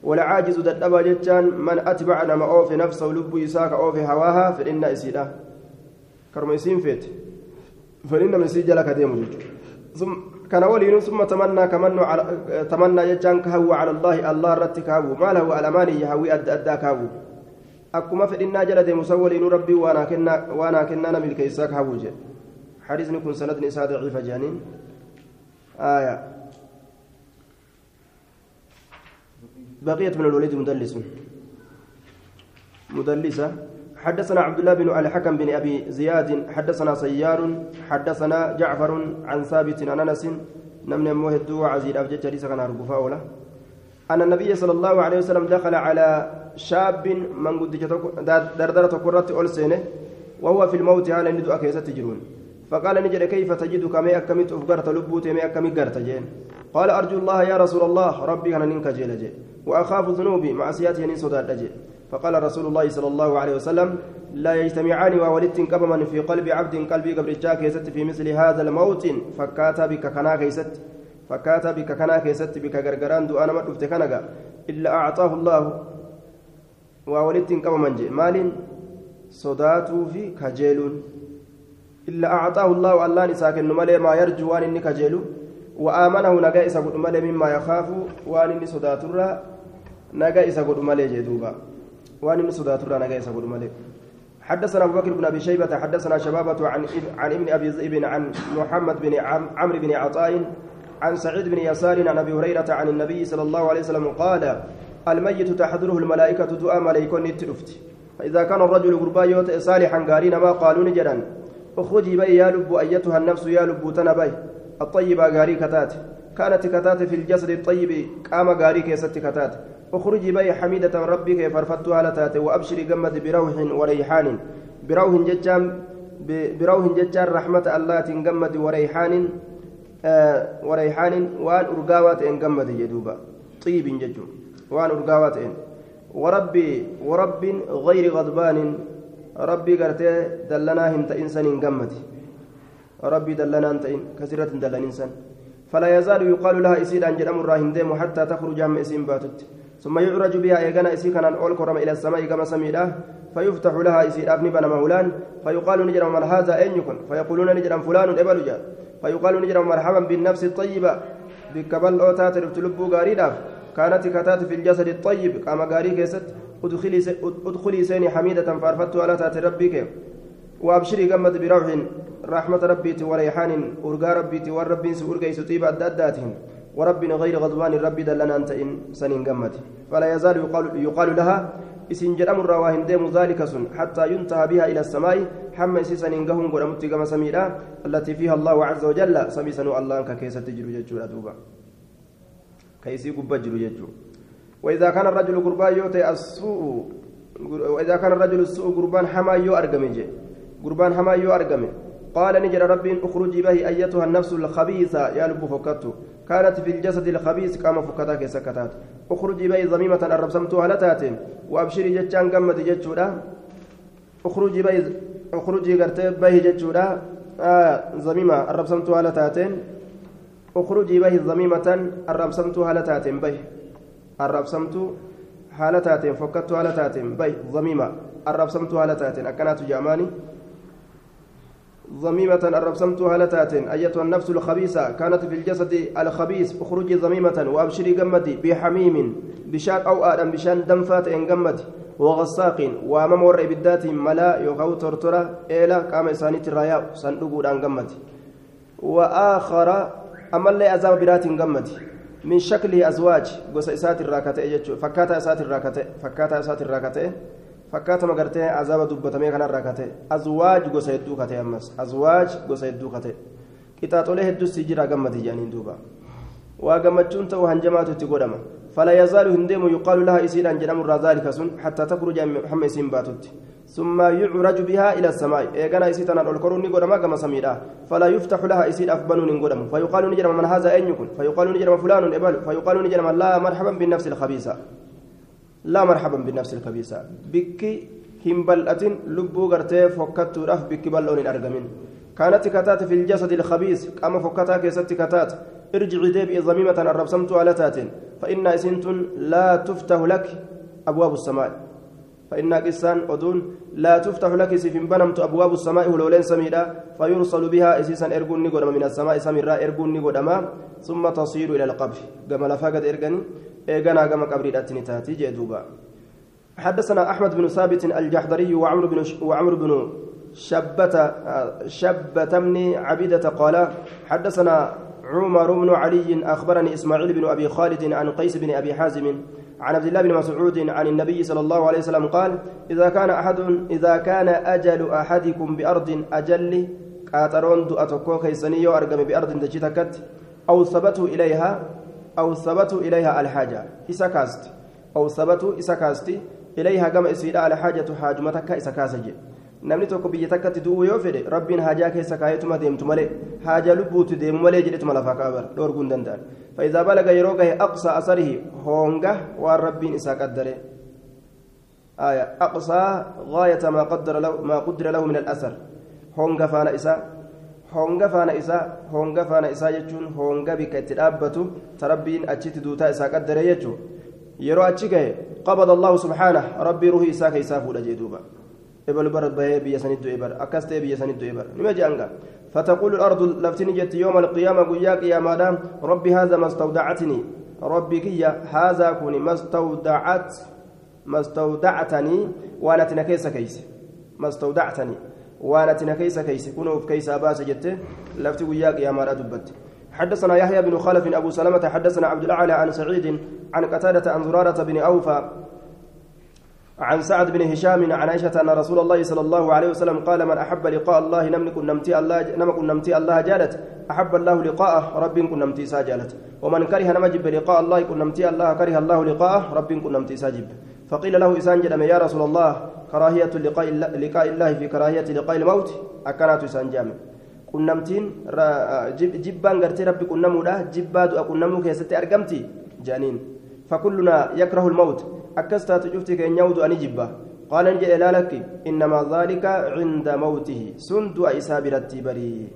والعاجز ددبا جتان من أتبع نما أوفي نفسه لب إساك أوفي هواها فإن إسيدا. كرم إسين فيت. فإن من سجل كديم ثم كان ولين ثم تمنى كمن على تمنى جتان كهو على الله الله رت كهو. ما له ألماني يهوي أد أدا كهو. أكما فإن جلد مسولين ربي وأنا كنا وأنا كنا نمل كيساك هوج حديث نكون سند نساء ضعيف جانين. آية. بقية من الوليد مدلس. مدلسة. حدثنا عبد الله بن الحكم بن أبي زياد. حدثنا سيار. حدثنا جعفر عن ثابت عن أنس. نمن موهد وعزيز أبجد جريس كان أرجفا أن النبي صلى الله عليه وسلم دخل على شاب من قد دردرة كرة ألسنة وهو في الموت على ندو أكيسة تجرون. فقال نجد كيف تجدك؟ ما أكمت أفقرت لبوت ما أكمت قال أرجو الله يا رسول الله ربي أنا ننك جيل جي. وأخاف ذنوبي معصياتي نين صداد فقال رسول الله صلى الله عليه وسلم لا يجتمعان وولدت كبما في قلب عبد قلبي قبل كيست في مثل هذا الموت. فكاتا بك كنا كيست فكاتا بك كنا كيست بك غرغران دو أنا مدفت كنغا. إلا أعطاه الله. وولدت كبما مال صداتو في كجيلون إلا أعطاه الله الله نساك ما يرجو إني كجيلو وآمنه نجا إسا قد ملي مما يخاف وان إني صداتورا نجا إسا قد ملي جدوبا. وان إني صداتورا نجا إسا قد ملي. حدثنا أبو بكر بن أبي شيبة حدثنا شبابة عن عن ابن أبي ذئب عن محمد بن عمرو بن عطاء عن سعيد بن يسار عن أبي هريرة عن النبي صلى الله عليه وسلم قال الميت تحضره الملائكة دعاء ملائكة نتلفت فإذا كان الرجل غربا يوت صالحا قارين ما قالوا نجرا اخرجي بي يا لب أيتها النفس يا لب تنبي الطيبة غاري كتات. كانت كتات في الجسد الطيب قام غاري كيست كتات. اخرجي بي حميدة ربك فرفتها لتات وأبشري قمت بروح وريحان. بروح ججام بروح ججار رحمة الله تنقمت وريحان آه وريحان. وان أرقاوات انقمت جدوبا. طيب ججو. وان أرقاوات وربي ورب غير غضبان. ربي قرتي دلنا هنت إنسان قمت. ربي دلنا أنت إن كثيرة دلنا إنسان فلا يزال يقال لها إسيد أن جرم الراهن ديم حتى تخرج عم إسين باتت. ثم يعرج بها إيغانا إسي كان أول كرم إلى السماء كما سميده. فيفتح لها إسيد أبني بنا مولان. فيقال نجرم من هذا أين يكن فيقولون نجرم فلان إبل جاء. فيقال نجرم مرحبا بالنفس الطيبة. بكبل أوتات رفتلبو غاريداف كانت كتات في الجسد الطيب. قام غاري كيست. ادخلي سيني حميدة فارفت على تات ربك وأبشري قمت بروح رحمة ربيتي وريحان أرقى ربيتي والربين سأرقى سطيب أداتهم. ورب غير غضبان ربي دلنا أنت إن سنين قمت. فلا يزال يقال, يقال لها إسن جرم الرواهن ديم ذلك سن حتى ينتهى بها إلى السماء. حما إسيسن إنقهم قرمت كما سميدا التي فيها الله عز وجل. سميسن الله ككيسة تجري ججو دوبا. كيسي قبة جرو ججو. وإذا كان الرجل قربان يوتي السوء وإذا كان الرجل السوء قربان حما يو أرقمي قربان حما يو أرقمي. قال نجر ربي اخرجي به أيتها النفس الخبيثة يا لب فكته كانت في الجسد الخبيث كما فكتك سكتات. اخرجي به ضميمة الربسمتها لتاتين وأبشري جتان قمت جتشودا اخرجي به اخرجي قرتي به جتشودا آه ضميمة الربسمتها لتاتين اخرجي به ضميمة الربسمتها لتاتين به. الربسمت حالتاتين فكت حالتاتين بي ضميمة الربسمت حالتاتين أكنات جاماني. ضميمة الربسمت حالتاتين أيتها النفس الخبيثة كانت في الجسد الخبيث اخرجي ضميمة وأبشري قمتي بحميم بشان أو آدم بشان دمفات إن قمتي وغساق وأمام ورع بالذات ملا يغو ترترة إلى قام إسانيت الرايا صندوق أن قمتي. وآخر أما اللي أزام برات قمتي. من شكله أزواج قصة إسات الراكتة فكاتا إسات الراكتة فكاتا إسات الراكتة فكاتا مقرتة عذاب دبتمي كان الراكتة أزواج قصة يدو كتة أمس أزواج قصة يدو كتة كتاتولي هدو سجرا قمتي جانين دوبا وقمتشون تو هنجمات تقدم فلا يزال هندم يقال لها إسير أن جنم ذلك سن حتى تخرج محمد سين باتت ثم يعرج بها إلى السماء إيقنا إسيتنا القرون نقدم كما سميدا فلا يفتح لها إسير أفبن نقدم فيقال نجرم من هذا أين يكون فيقال نجرم فلان إبل فيقال نجرم لا مرحبا بالنفس الخبيثة لا مرحبا بالنفس الخبيثة. بك هم بلأة لبو غرتي فكت رف بك بلون أرقمين كانت كتات في الجسد الخبيث كما فكتا كيست كتات. ارجعي ديبئي ضميمة الربسمت على تات فإن إسنت لا تفتح لك أبواب السماء. فإن قسان أدون لا تفتح لك سفن بنمت أبواب السماء ولولين سميدا فيرسل بها إسيسا إرقون نقدم من السماء سميرا إرقون نقدم ثم تصير إلى القبر. كما لفقد إرقني إيقنا كما قبر الأتني تاتي جدوبا حدثنا أحمد بن ثابت الجحدري وعمر بن وعمر بن شبة شبة بن عبيدة قال حدثنا عمر بن علي أخبرني إسماعيل بن أبي خالد عن قيس بن أبي حازم عن عبد الله بن مسعود عن النبي صلى الله عليه وسلم قال إذا كان أحد إذا كان أجل أحدكم بأرض أجل قاترون أتوكو كيسنيو أرقم بأرض تجتكت أو ثبتوا إليها أو ثبتوا إليها الحاجة. إسكاست أو ثبتوا إسكاست إليها كما إسيدا الحاجة حاجمتك إسكاسجي namni tokko biyya takkatti du'uu yoo fedhe rabbiin haajaa keessa kaayetuma deemtu malee haajaa lubbuutu deemu malee jedhetuma lafaa kaabar dhoorguu hin danda'an. فإذا بلغ يروغ أقصى أثره هونغا والربين إسا قدره آية أقصى غاية ما قدر له ما قدر له من الأثر هونغا فانا إسا هونغا فانا إسا هونغا فانا إسا يجون هونغا بك تلابتو تربين أجت دوتا إسا قدره يجو يرو أجيكه قبض الله سبحانه ربي روحي إسا كيسا فولا جيدوبا إبل بر بيا سند إبر أكست بيا سند إبر نما جانغا فتقول الأرض لفتني جت يوم القيامة قيا قيامة ربي هذا ما استودعتني. ربي كيا هذا كوني ما استودعت ما استودعتني. وأنا تنكيس كيس ما استودعتني. وأنا تنكيس كيس كونوا في كيس أباس جت. لفتي قيا قيامة دبت. حدثنا يحيى بن خلف أبو سلمة. حدثنا عبد الأعلى عن سعيد عن قتادة عن زرارة بن أوفى. عن سعد بن هشام عن عائشة أن رسول الله صلى الله عليه وسلم قال من أحب لقاء الله نم كن نمتي الله نم كن نمتي الله جالت. أحب الله لقاءه رب كن نمتي ساجالت ومن كره نمجب لقاء الله كن نمتي الله كره الله لقاءه رب كن نمتي ساجب فقيل له إسان جدم يا رسول الله كراهية لقاء لقاء الله في كراهية لقاء الموت؟ أكنات إسان جامع. كن نمتين جبان غرتي ربي كن نمودا جباد أكن نمو كيستي أرقمتي؟ جانين. فكلنا يكره الموت. أكستات جفتي كي نيود أني جبا. قال نجي لا لك إنما ذلك عند موته. سند إسابرتي بري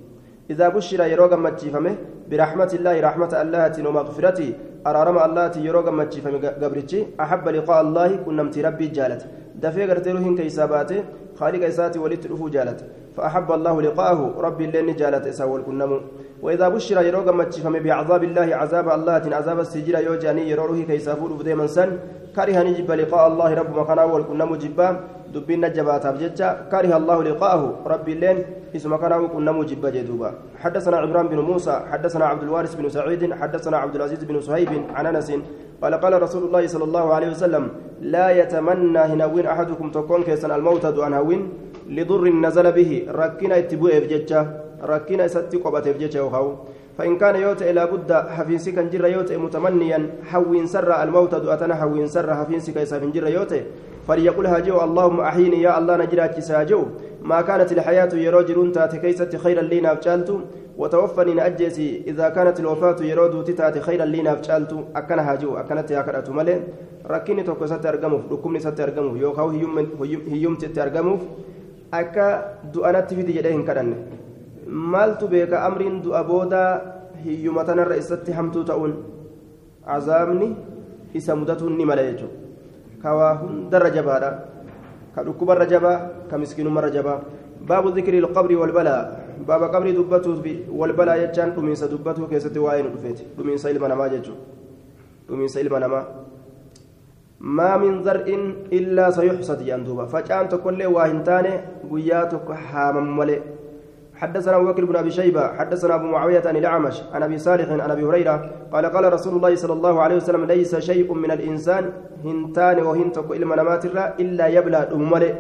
إذا بشر يروغا مجيفمه برحمة الله رحمة الله ومغفرته أرارم الله يروغا مجيفمه قبرتي أحب لقاء الله كنمت ربي جالت. دفي قرتيروهن كيساباته خالق إساتي ولت جالت. فأحب الله لقاءه ربي اللين جالت إساول كنمو وإذا بشر يروغ متشفم بعذاب الله عذاب الله عذاب السجير يوجاني يروه كيسافور بديما سن. كره نجب لقاء الله رب مكانا والكنا مجبا دبين نجبات بجتة كره الله لقاءه. رب اللين إسم كان كنا مجبا جدوبا. حدثنا عمران بن موسى حدثنا عبد الوارث بن سعيد حدثنا عبد العزيز بن صهيب عن أنس. قال قال رسول الله صلى الله عليه وسلم لا يتمنى هنوين أحدكم تكون كيسن الموت دون هوين لضر نزل به. ركنا اتبوء بجتة rakkina isatti qophateef jecha yookaan فإن كان يوت إلى بد حفينسي كان جرى يوت متمنيا حوين سر الموت دؤتنا حوين سر حفينسي كيسا من جرى يوت فليقول هاجو اللهم أحيني يا الله نجرات ساجو ما كانت الحياة يروجرون تاتي كيست خيرا لي نافجالت وتوفني نأجسي إذا كانت الوفاة يرود تاتي خيرا لي نافجالت أكن هاجو أكنت يا كرأت ملي ركني توكو سترقموف ركمني سترقموف يوكاو هيوم تترقموف أكا دؤنات في دي جدين كرنه maaltu beeka amriin du'a booda hiyyuma tanarra isatti hamtuu ta'uun azaabni isa mudatuun ni mala jechuudha kawaa hundarra jabaadha ka dhukkubarra jabaa ka miskiinumarra jabaa baabu dhikri ilqabri walbalaa baaba qabrii dubbatuu walbalaa jechaan dhumiinsa dubbatuu keessatti waa'ee nu dhufeeti dhumiinsa ilma namaa jechuudha dhumiinsa ilma namaa illaa sayuxsad jedhan duuba facaan tokkollee waa hin taane guyyaa tokko haaman malee حدثنا أبو بكر بن أبي شيبة حدثنا أبو معاوية عن الأعمش عن أبي صالح عن أبي هريرة قال قال رسول الله صلى الله عليه وسلم ليس شيء من الإنسان هنتان وهنتك إلى منامات إلا يبلى دممله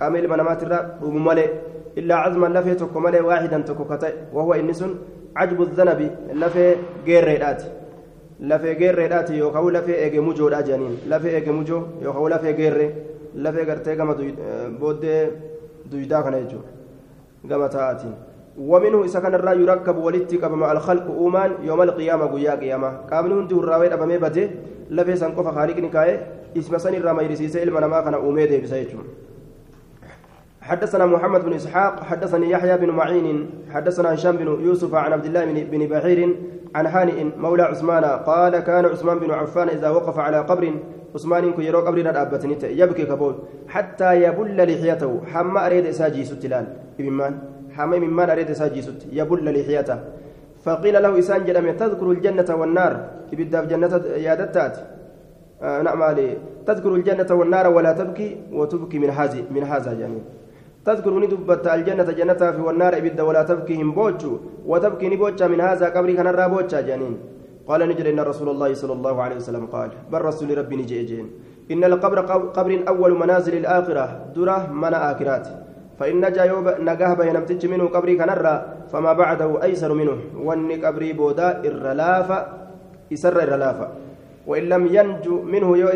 قام منامات دممله إلا عزما لفه تكمله واحدا تكوكته وهو إنس عجب الذنب لفه غيريدات lafee geerreedhaati yookaan lafee eegemujoodha jedhaniin lafee eegemujoo yookaan lafee geerree lafee gartee gama booddee duydaa kana jechuudha. كما تاتي ومنه إذا كان الرأي يركب ولدت مع الخلق أومان يوم القيامة قيا قيامة. كامل هندي الرأوي أبا ميبته لفي سنقف خالق نكاية. اسم سن الرمى يرسيس إلما نما كان أميده بسيجون حدثنا محمد بن إسحاق حدثني يحيى بن معين حدثنا هشام بن يوسف عن عبد الله بن بحير عن هانئ مولى عثمان قال كان عثمان بن عفان إذا وقف على قبر عثمان كن يرو قبر دابتني يبكي كبول حتى يبل لحيته. حما أريد إساجي ستلال إبمان. حما ممان أريد إساجي ست يبل لحيته. فقيل له إسان جلم تذكر الجنة والنار. إبدا جنة يادتات آه نعم علي. تذكر الجنة والنار ولا تبكي وتبكي من هذه من هذا يعني تذكر ندبت الجنة جنة في والنار. إبدأ ولا تبكي هم بوجو. وتبكي نبوجا من هذا قبري كان الرابوجا جانين قال نجد إن رسول الله صلى الله عليه وسلم قال بل رسول ربي نجيجين إن القبر قبر أول منازل الآخرة درة من آخرات. فإن نجا يوب نجاه بينمتج منه قبري كنرى فما بعده أيسر منه. واني قبري بودا إرلافة إسر إرلافة. وإن لم ينجو منه يو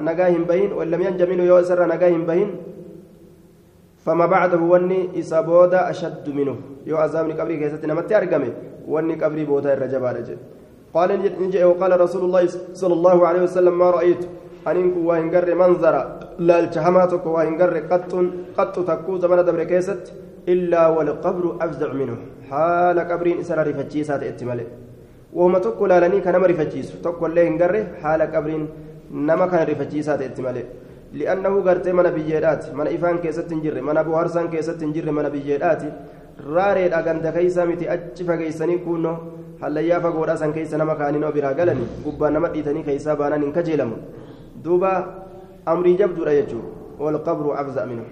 نجاهم بين وإن لم ينج منه يو نجاهم بين فما بعده واني إسابودا أشد منه. يو عذابني قبري كيست نمتي أرقمي. واني قبري بودا الرجبار قال وقال رسول الله صلى الله عليه وسلم ما رأيت؟ أنين وإن قر منظر. لا الجهماتك وإن قر قط قط تكو زمن دبر كيست. إلا والقبر أفزع منه. حال قبرين إسر رفتشيسات اتمالي وهم تكو لالني كان رفتشيس تكو اللي إن حال قبرين نما كان رفتشيسات اتمالي لأنه قرت من بيجيرات من إفان كيست جر من أبو هرسان كيست جر من بيجيرات راري أغند كيسا متي أجف كيسني كونو هل يافا قولا سان كيسا نما كانين وبرا قلني قبا نما ديتني كيسا بانا نكجيلم دوبا أمري جبدو رأيجو والقبر أفزع منه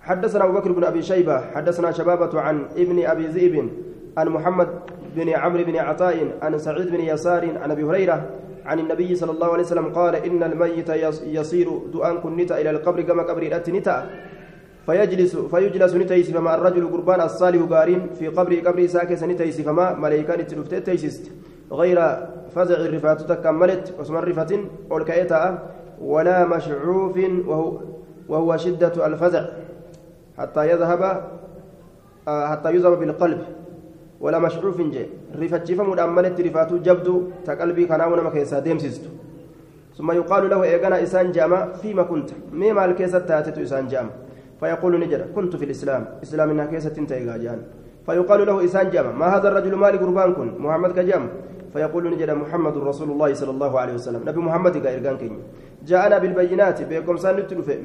حدثنا أبو بكر بن أبي شيبة حدثنا شبابة عن ابن أبي ذئب عن محمد بن عمرو بن عطاء عن سعيد بن يسار عن أبي هريرة عن النبي صلى الله عليه وسلم قال إن الميت يصير دؤان كنتا إلى القبر كما قبر نتا فيجلس فيجلس نتيس فما الرجل قربان الصالح قارين في قبر قبر ساكس نتيس فما ملائكان تلفت تيسست غير فزع الرفات تكملت واسم الرفة والكأيتا ولا مشعوف وهو, وهو شدة الفزع. حتى يذهب آه، حتى يذهب بالقلب ولا مشعوف جي. رفتشفم أملت رفاتو جبدو تقلبي كناونا مكيسا ديمسيستو ثم يقال له إيقنا إسان جامع فيما كنت. ميما الكيسة تاتتو إسان جامع فيقول نجد كنت في الإسلام. إسلام إنها كيسة تنتهي جان فيقال له إسان جامع ما هذا الرجل مالي قربان كن؟ محمد كجامع. فيقول نجد محمد رسول الله صلى الله عليه وسلم. نبي محمد قائرقان كين جاءنا بالبينات بكم سان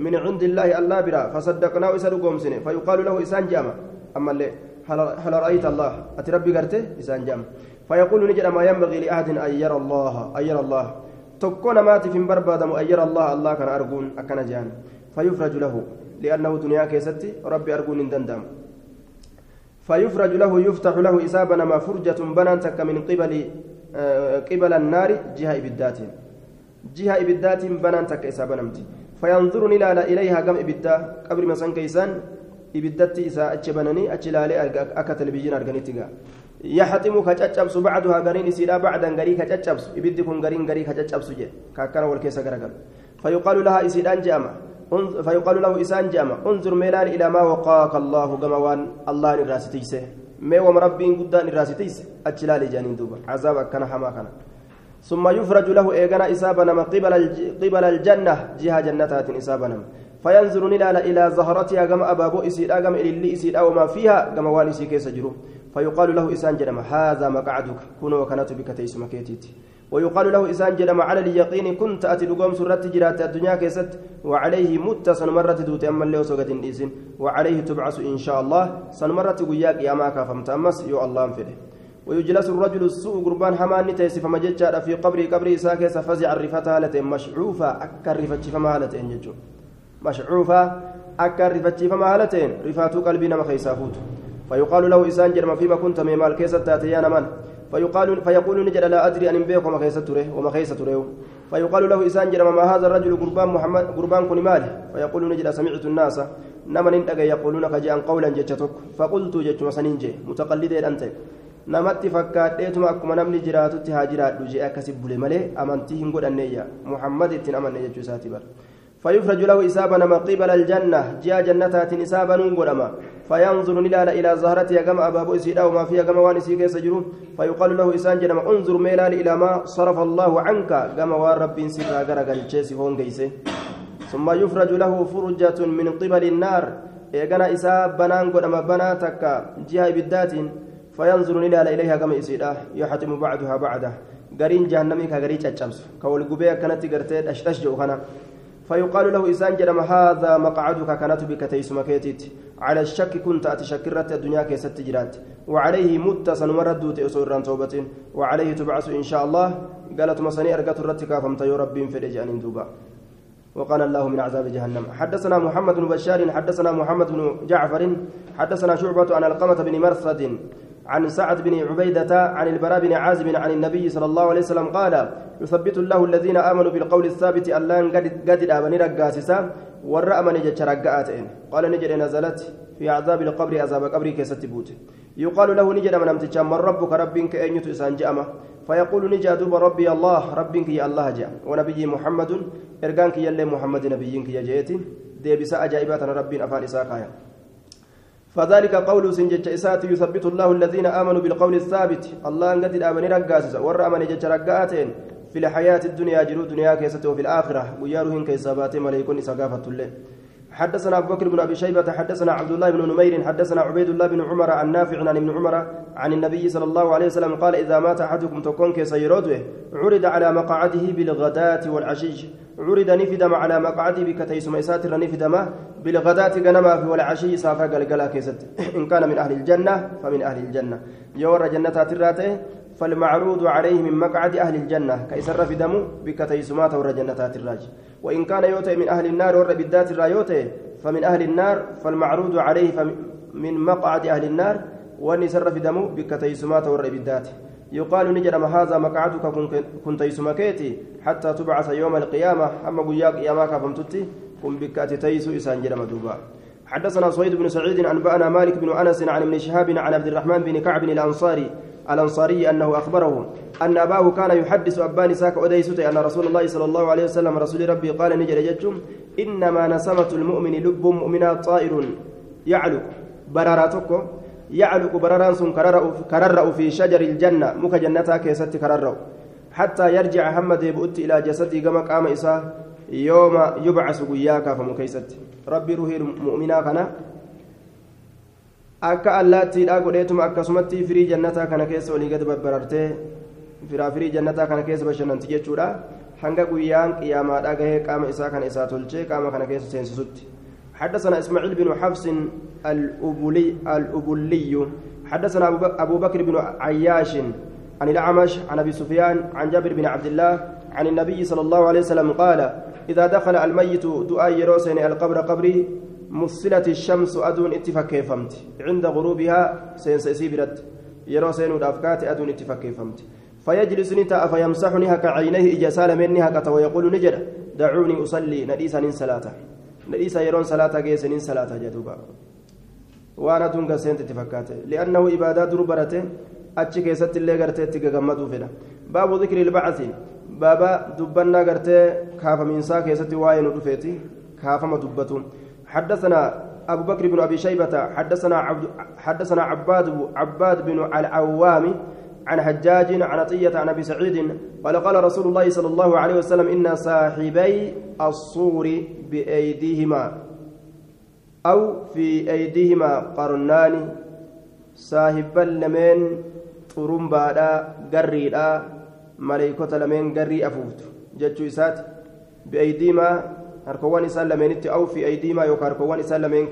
من عند الله الله برا فصدقناه إسان قومسنه فيقال له إسان جامع أما اللي هل رأيت الله؟ أتربي قرته؟ إسان جام فيقول نجد ما ينبغي لأحد أن يرى الله أن يرى الله. تكون مات في بربادم أن يرى الله الله كان أرجون أكن جان فيفرج له. لأنه دنيا كيستي ربي أرجون دندم فيفرج له يفتح له إسابنا ما فرجة بنانتك من قبل آه، قبل النار جهة إبدات جهة إبدات بنانتك إسابنمتي فينظر إليها قم إبدا قبر مسان كيسان gaa yaxximu ka caccabsu bacduhaa gariin isiidha bacdan garii ka caccabsu ibiddi kun gariin garii ka caccabsu jedhe ka akkana wal keessa garagalu فيقال لها إسيدان جامع فيقال له إسان جامع انظر ميلان إلى ما وقاك الله كما الله نراسيتيسه ما وم ربي قدان نراسيتيسه أجلال جانين دوبا. عذاب كان حما كان. ثم يفرج له إيغانا إسابنا قبل قبل الجنة جهة جنتات إسابنا. فينظر نلال إلى زهرتها كما أبابو إسيد أقام إلي إسيد أو ما فيها كما وان إسي كيس جرو. فيقال له إسان جنم هذا مقعدك كن وكانت بك تيس مكيتيتي. ويقال له إسان جنم على اليقين كنت أتي لقوم سرت جرات الدنيا كيست وعليه مت سنمرة دوت أما اللي وسقت إنسين وعليه تبعث إن شاء الله سنمرة قياك يا ما كافمت أمس يو الله انفده. ويجلس الرجل السوء قربان حمان نتيس فما جتشا في قبري قبري ساكيس فزع الرفتها لتين مشعوفة أكر رفتش فما لتين ججو مشعوفة أكا رفتشي فما هالتين. رفاتو قلبي نما خيسافوت فيقال له إسان جرم فيما كنت ميمال كيسة تاتيان من؟ فيقال فيقول نجد لا أدري أن بيك وما تريه وما خيسة تريه فيقال له إسان جرم ما هذا الرجل قربان محمد قربان كن ماله. فيقول نجد سمعت الناس نما ننتقى يقولون كجاء قولا جتشتك فقلت جتش مسنينجي متقلدين أنت. namatti fakkaadheetuma akkuma namni jiraatutti haa jiraadhu jee akkasi bule malee amantii hin godhanneeyya muhammad ittiin amanne jechuu isaati bara فيفرج له إسابا نما قبل الجنة جاء جنتات إسابا ننقلما فينظر نلال إلى زهرتها كما أباب إسيدا وما فيها كما وان إسيك فيقال له إسان جنما انظر ميلال إلى ما صرف الله عنك. كما وان رب سيكا غرقل هون قيسي ثم يفرج له فرجة من قبل النار. إيقنا إساب بنان قدما بنا تكا. جهة بالذات فينظر نلال إليها كما إسيدا. يحتم بعدها بعده. قرين جهنمي كغريج الشمس كول قبيا كانت قرتين أشتش جوخنا فيقال له إسان جرم هذا مقعدك كانت بك تيسم كيتيت. على الشك كنت أتشكرت الدنيا كيست جرات وعليه مت سنمرد تأسر توبة وعليه تبعث إن شاء الله. قالت مصني أرقت الرتك فمت رب في الإجان دوبا. وقال الله من عذاب جهنم. حدثنا محمد بن بشار حدثنا محمد بن جعفر حدثنا شعبة عن القمة بن مرثد. عن سعد بن عبيدة عن البراء بن عازب عن النبي صلى الله عليه وسلم قال يثبت الله الذين آمنوا بالقول الثابت ألان قد آمن رقاسسا ورأى من جتش رقاتين قال نجد نزلت في عذاب القبر عذاب قبري كيستبوت يقال له نجد من أمتشا من ربك؟ ربك أن يتسان جأمه فيقول نجا ربي الله ربك يا الله جاء. ونبي محمد إرقانك يلي محمد نبيك يا جيتي ديبس أجائبات ربي أفان إساقايا فذلك قول سنجج إسات يثبت الله الذين آمنوا بالقول الثابت. الله أن قد آمن رقاسس ور جج رقاتين في الحياة الدنيا جلو دنيا كيسته وفي الآخرة. ويارهن كيسابات مليكون إسقافة الله حدثنا أبو بكر بن أبي شيبة حدثنا عبد الله بن نمير حدثنا عبيد الله بن عمر عن نافع عن ابن عمر عن النبي صلى الله عليه وسلم قال إذا مات أحدكم تكون كيسيروته عرض على مقعده بالغداة والعشي. عرض نفدم على مقعدي بكتيس ميسات نفدم بالغداة غنما في والعشي سافا قلقلا كيست. إن كان من أهل الجنة فمن أهل الجنة. يور جنة تراته فالمعروض عليه من مقعد أهل الجنة. كيسر في دمو بكتيسمات ور جنة الراج وإن كان يوتي من أهل النار ور بالذات الرايوتي فمن أهل النار فالمعروض عليه من مقعد أهل النار. وأن سر في دمو بكتيسمات ور بالذات. يقال نجرم هذا مقعدك كنت يسمكيتي حتى تبعث يوم القيامة. أما قياك يا فمتتي كن بكات تيسو إسان جرم دوبا. حدثنا سويد بن سعيد أنبأنا مالك بن أنس عن ابن شهاب عن عبد الرحمن بن كعب الأنصاري الأنصاري أنه أخبره أن أباه كان يحدث أبان ساك أديسوتي أن رسول الله صلى الله عليه وسلم رسول ربي قال نجر جتم إنما نسمة المؤمن لب مؤمنا طائر يعلو. براراتكم يعلق برران سن كررأ في شجر الجنة مك جنتها كيست كررأ حتى يرجع محمد يبؤت إلى جسدي كما قام إساه يوم يبعث قياك فمكيست ربي روحي مؤمنا كان akka allaattiidhaa godheetuma akkasumatti firii jannataa kana keessa olii gad babbarartee firaa firii jannataa kana keessa bashannanti jechuudha hanga guyyaan qiyaamaadhaa gahee qaama isaa kana isaa tolchee qaama kana keessa seensisutti حدثنا إسماعيل بن حفص الأبولي الأبولي. حدثنا أبو بكر بن عياش عن الأعمش عن أبي سفيان عن جابر بن عبد الله عن النبي صلى الله عليه وسلم قال إذا دخل الميت دعاء يروسين القبر قبري مثلت الشمس أدون اتفاق كيفمت عند غروبها سينسيسي برد. يروسين الأفكات أدون اتفاق كيفمت فيجلس نتا فيمسحني هكا عينيه إجسال مني هكا ويقول نجد دعوني أصلي نديسا صلاته nadhiisa yeroon salaataa geessaniin salaataa jedhuuba waan aduun gaseenti itti fakkaate li'annahu ibaadaa duru barate achi keessatti illee gartee itti gagammaduu fedha baabu dhikri ilbacasi baaba dubbannaa gartee kaafamiinsaa keessatti waa'ee nu dhufeeti kaafama dubbatu حدثنا أبو بكر بن أبي شيبة حدثنا عبد حدثنا عباد عباد بن العوام عن حجاج عن عطية عن أبي سعيد قال قال رسول الله صلى الله عليه وسلم إن صاحبي الصور بأيديهما أو في أيديهما قرنان صاحب لمن طرمبادا قريدا ملائكة لمن قري أفوت. جتشو إسات بأيديهما harkowwan isaan lameenitti aw fi aydiimaa yookaan harkowwan isaan lameen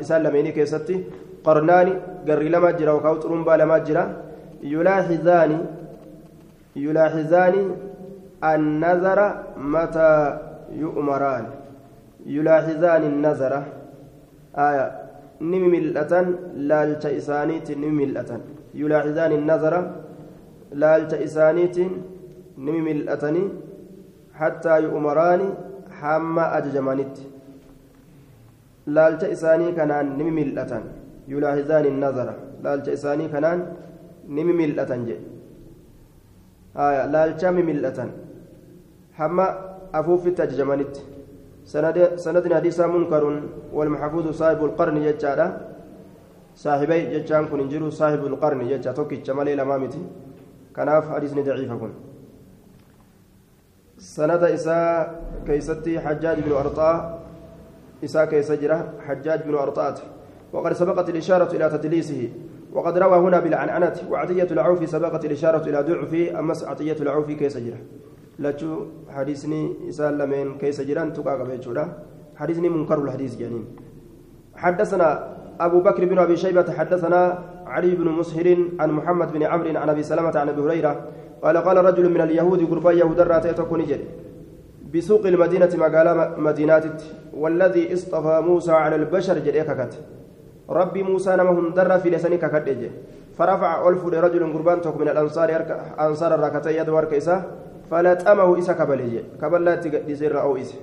isaan lameenii keessatti qarnaani garri lama jira yookaan xurumbaa lama jira يلاحظان يلاحظان النظر متى يؤمران. يلاحظان النظر. آية. نمي ملأة لالت إسانيت نمي ملأة يلاحظان النظر لالت إسانيت نمي ملأة حتى يؤمران حما أججمانيت. لالت إساني كانان نمي ملأة يلاحظان النظر. لالت إساني كانان ni mimil'atan jedhe laalchaa mimil'atan hamma afuufitti ajajamanitti sanadin hadiisaa munkarun walmaxafuudu saahibu lqarni jechaadha saahibai jechaan kun hin jiru saahibu lqarni jecha tokkicha malee lamaa miti kanaaf hadiisni daciifa kun سند إساء كيستي حجاج بن أرطاء إساء كيس جرة حجاج بن أرطاء وقد سبقت الإشارة إلى تدليسه وقد روى هنا بالعنعنة وعطية العوف سبقت الإشارة إلى ضعف أمس عطية العوف كيس جرة لتشو حديثني سالمين كيس جران تقاق حديثني منكر الحديث جانين. حدثنا أبو بكر بن أبي شيبة حدثنا علي بن مسهر عن محمد بن عمرو عن أبي سلمة عن أبي هريرة. قال قال رجل من اليهود قربا يهود راتيتكون جري بسوق المدينة مقالة مدينات والذي اصطفى موسى على البشر جريككت. ربي موسى نما هندر في لساني ككدج فرفع ألف رجل قربان توك من الأنصار أنصار الركعتين يد ورك إسا فلتأمه إسا كبلج كبل لا تزر أو إسا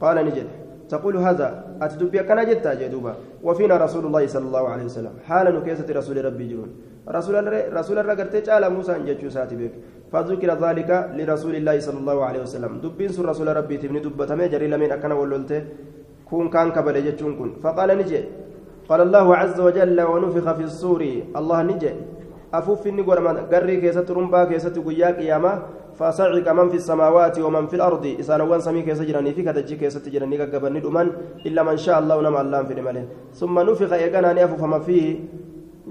قال نجد تقول هذا أتدبي كان جتا جدوبا وفينا رسول الله صلى الله عليه وسلم حالا نكيسة رسول ربي جرون رسول رسول الله قرتي على موسى جتشو ساتي بك فذكر ذلك لرسول الله صلى الله عليه وسلم دبين سر رسول ربي تبني دبتمي جري لمن أكنا ولولته كون كان كبل جتشون كن فقال نجي قال الله عز وجل ونفخ في الصور. الله نجي. أفوف النقر من قري كيسة رمبا كيسة قياك ياما. فصعق من في السماوات ومن في الأرض. إسان وان سمي كيسة جراني في كتجي كيسة جراني قبل ندمان إلا من شاء الله ونم الله في الملين ثم نفخ يقنا نيفو فما فيه.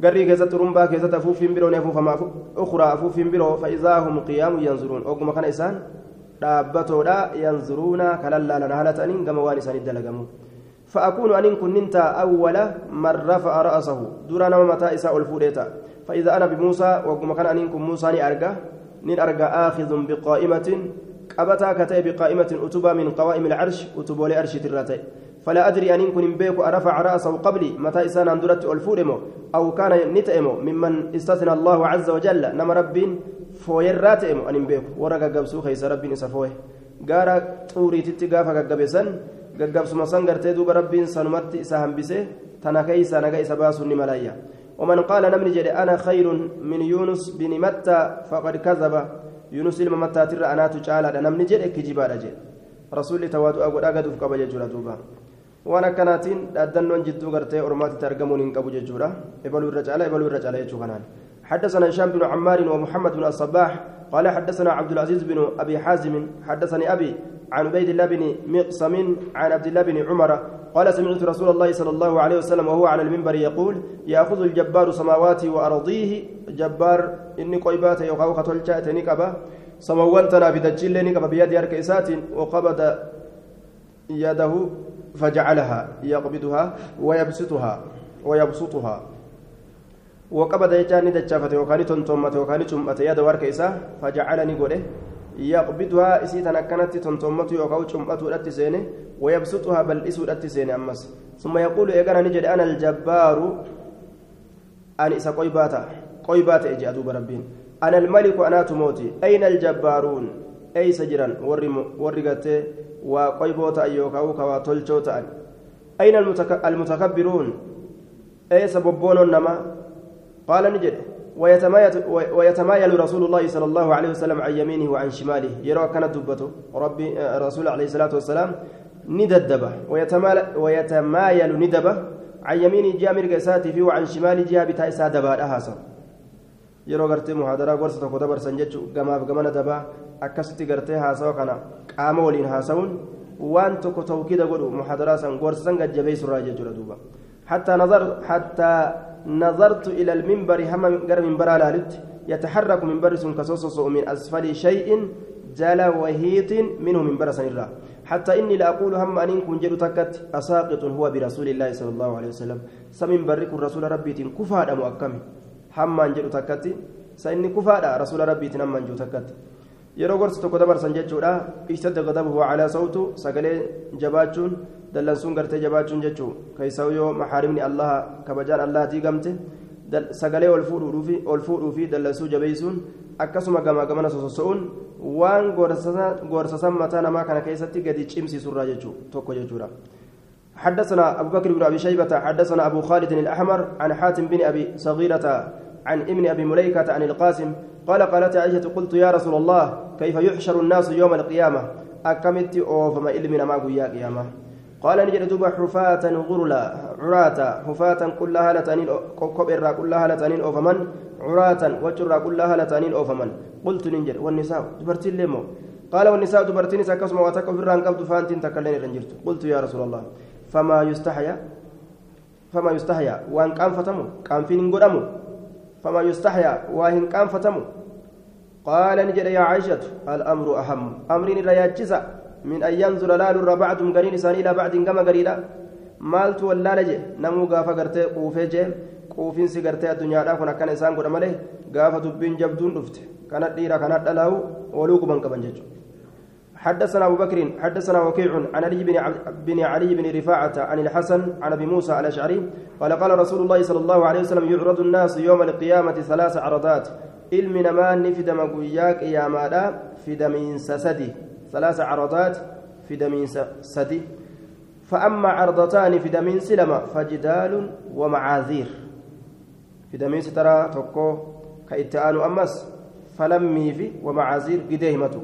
قري كيسة رمبا كيسة أفوف برو نيفو فما أخرى أفوف برو فإذا هم قيام ينظرون. أقوم كان إسان dhaabbatoodha yanzuruuna kalallaalan haala ta'aniin gama waan isaanii dalagamu فأكون أن كنت أول من رفع رأسه. دون نما متى إساء الفوديتا. فإذا أنا بموسى وكما كان أن كن موسى نأرجع نأرجع آخذ بقائمة قبتا كتئ بقائمة أتبا من قوائم العرش أتبوا لأرش ترتي فلا أدري أن كن بيك أرفع رأسه قبلي متى إسان أندرت الفودمو أو كان نتئمو ممن استثنى الله عز وجل نما رب فويراتئمو أن بيك ورقا قبسو خيس رب إسفوه قارا طوري تتقافا قبسن gaggabsuma san gartee duuba rabbiin sanumatti isa hambise tana keeysa naga isa baasuun ni malayya ومن قال نمني جد أنا خير من يونس بن متى فقد كذب يونس لما متى ترى أنا تجعل نمني جد كجبار جد رسول تواتو أقول أقد في قبل جورا دوبا وأنا كانتين أدنون جدو غرتي أرمات ترجمون إن قبل جورا إبلو الرجال إبلو الرجال يجوكنان حدثنا هشام بن عمار ومحمد بن الصباح قال حدثنا عبد العزيز بن أبي حازم حدثني أبي عن عبيد الله بن مقسم عن عبد الله بن عمر قال سمعت رسول الله صلى الله عليه وسلم وهو على المنبر يقول يأخذ الجبار سماواتي وأرضيه. جبار إني قيبات يقاو خطلشات نكبة سموانتنا في دجل نكبة بيد أركيسات وقبض يده فجعلها يقبضها ويبسطها ويبسطها. وقبض يجاني دجافة وكاني تنتمت وكاني تمت يد وركيسة فجعلني قوله يقبضها إسيتنا كانت تنتمت يوكاو شمأت الأتسيني ويبسطها بل إسو الأتسيني أمس. ثم يقول إيقانا نجد أنا الجبار أن إسا قيباتا قيباتا إجي أدوب ربين. أنا الملك أنا تموتي. أين الجبارون؟ أي سجرا ورقته وقيبوتا يوكاو كوا تلشوتا أين المتكبرون؟ أي سببون نما؟ قال نجد ويتمايل رسول الله صلى الله عليه وسلم عن يمينه وعن شماله يرى كانت دبته ربي رسول عليه الصلاة والسلام نددبه ويتمايل ندبه عن يمينه جامر قساتي فيه وعن شماله جهة بتاء سادبا أهاسا gartee muhaadaraa gorsa tokko dabarsan jechuun gamaaf gamana dabaa akkasitti gartee haasawa kana qaama waliin haasawuun waan tokko tawkiida godhu muhaadaraa san gorsa san gajjabeessurraa jechuudha duuba حتى نظر حتى نظرت إلى المنبر هم قرب منبر على يتحرك منبر كصوص من أسفل شيء جل وهيت منه منبر سنرا حتى إني لأقول هم أن كن تكت أساقط هو برسول الله صلى الله عليه وسلم. سمن برك الرسول ربي كفار مؤكم هم أن جد تكت. سإني كفار رسول ربي نم من جد تكت. Yeroo gorsa tokko dabarsan jechuudha ishtadda gadabuhu calaa sawtu sagalee jabaachuun dallansuun gartee jabaachuun jechuu keessaa'u yoo maxaarimni allaha kabajaan allahatii gamte sagalee ol fuudhuu fi dallansuu jabeessuun akkasuma gamaa gamana sososo'uun waan gorsasan mataa namaa kana keessatti gadi cimsiisurraa jechuu tokko jechuudha حدثنا أبو بكر بن أبي شيبة حدثنا أبو خالد الأحمر عن حاتم بن أبي صغيرة عن ابن أبي مليكة عن القاسم قال قالت عائشة قلت يا رسول الله كيف يحشر الناس يوم القيامة؟ أكملت أوفما إلمنا ما قويا قيامة. قال نجد دوبا حفاة غرلا عراة حفاة كلها لتانين كبر كلها لتانين أوفمن عراة وجر كلها لتانين أوفمن. قلت ننجر والنساء دبرتين لمو قال والنساء دبرتين سكسما وتكو في الران قبض فانتين تكلني رنجرت قلت يا رسول الله فما يستحيا؟ فما يستحيا؟ وان كان فتمو كان فين قدمو؟ فما يستحيا وان كان فتمو. قال نجد يا عائشة الأمر أهم. أمرين لا يجزأ من أن ينظر لال بعضهم قرين إسان إلى بعض كما قريدا مالت ولا لجي نمو غافا قرتي قوفي سي قرتي الدنيا لا كنا كان إنسان قد ملي غافا دبين جبدون دفت كانت ديرا كانت دلاو. ولوك من قبن جيجو حدثنا أبو بكر حدثنا وكيع عن علي بن, بن علي بن رفاعة عن الحسن عن أبي موسى الأشعري قال قال رسول الله صلى الله عليه وسلم يعرض الناس يوم القيامة ثلاث عرضات. ilmi namaa ni fidama guyyaa qiyaamaadha fidamiinsa sadi ثلاث عرضات فدمين سدي فأما عرضتان فدمين سلمة فجدال ومعاذير. فدمين سترى تكو كإتآن أمس. فلمي في ومعاذير قديمته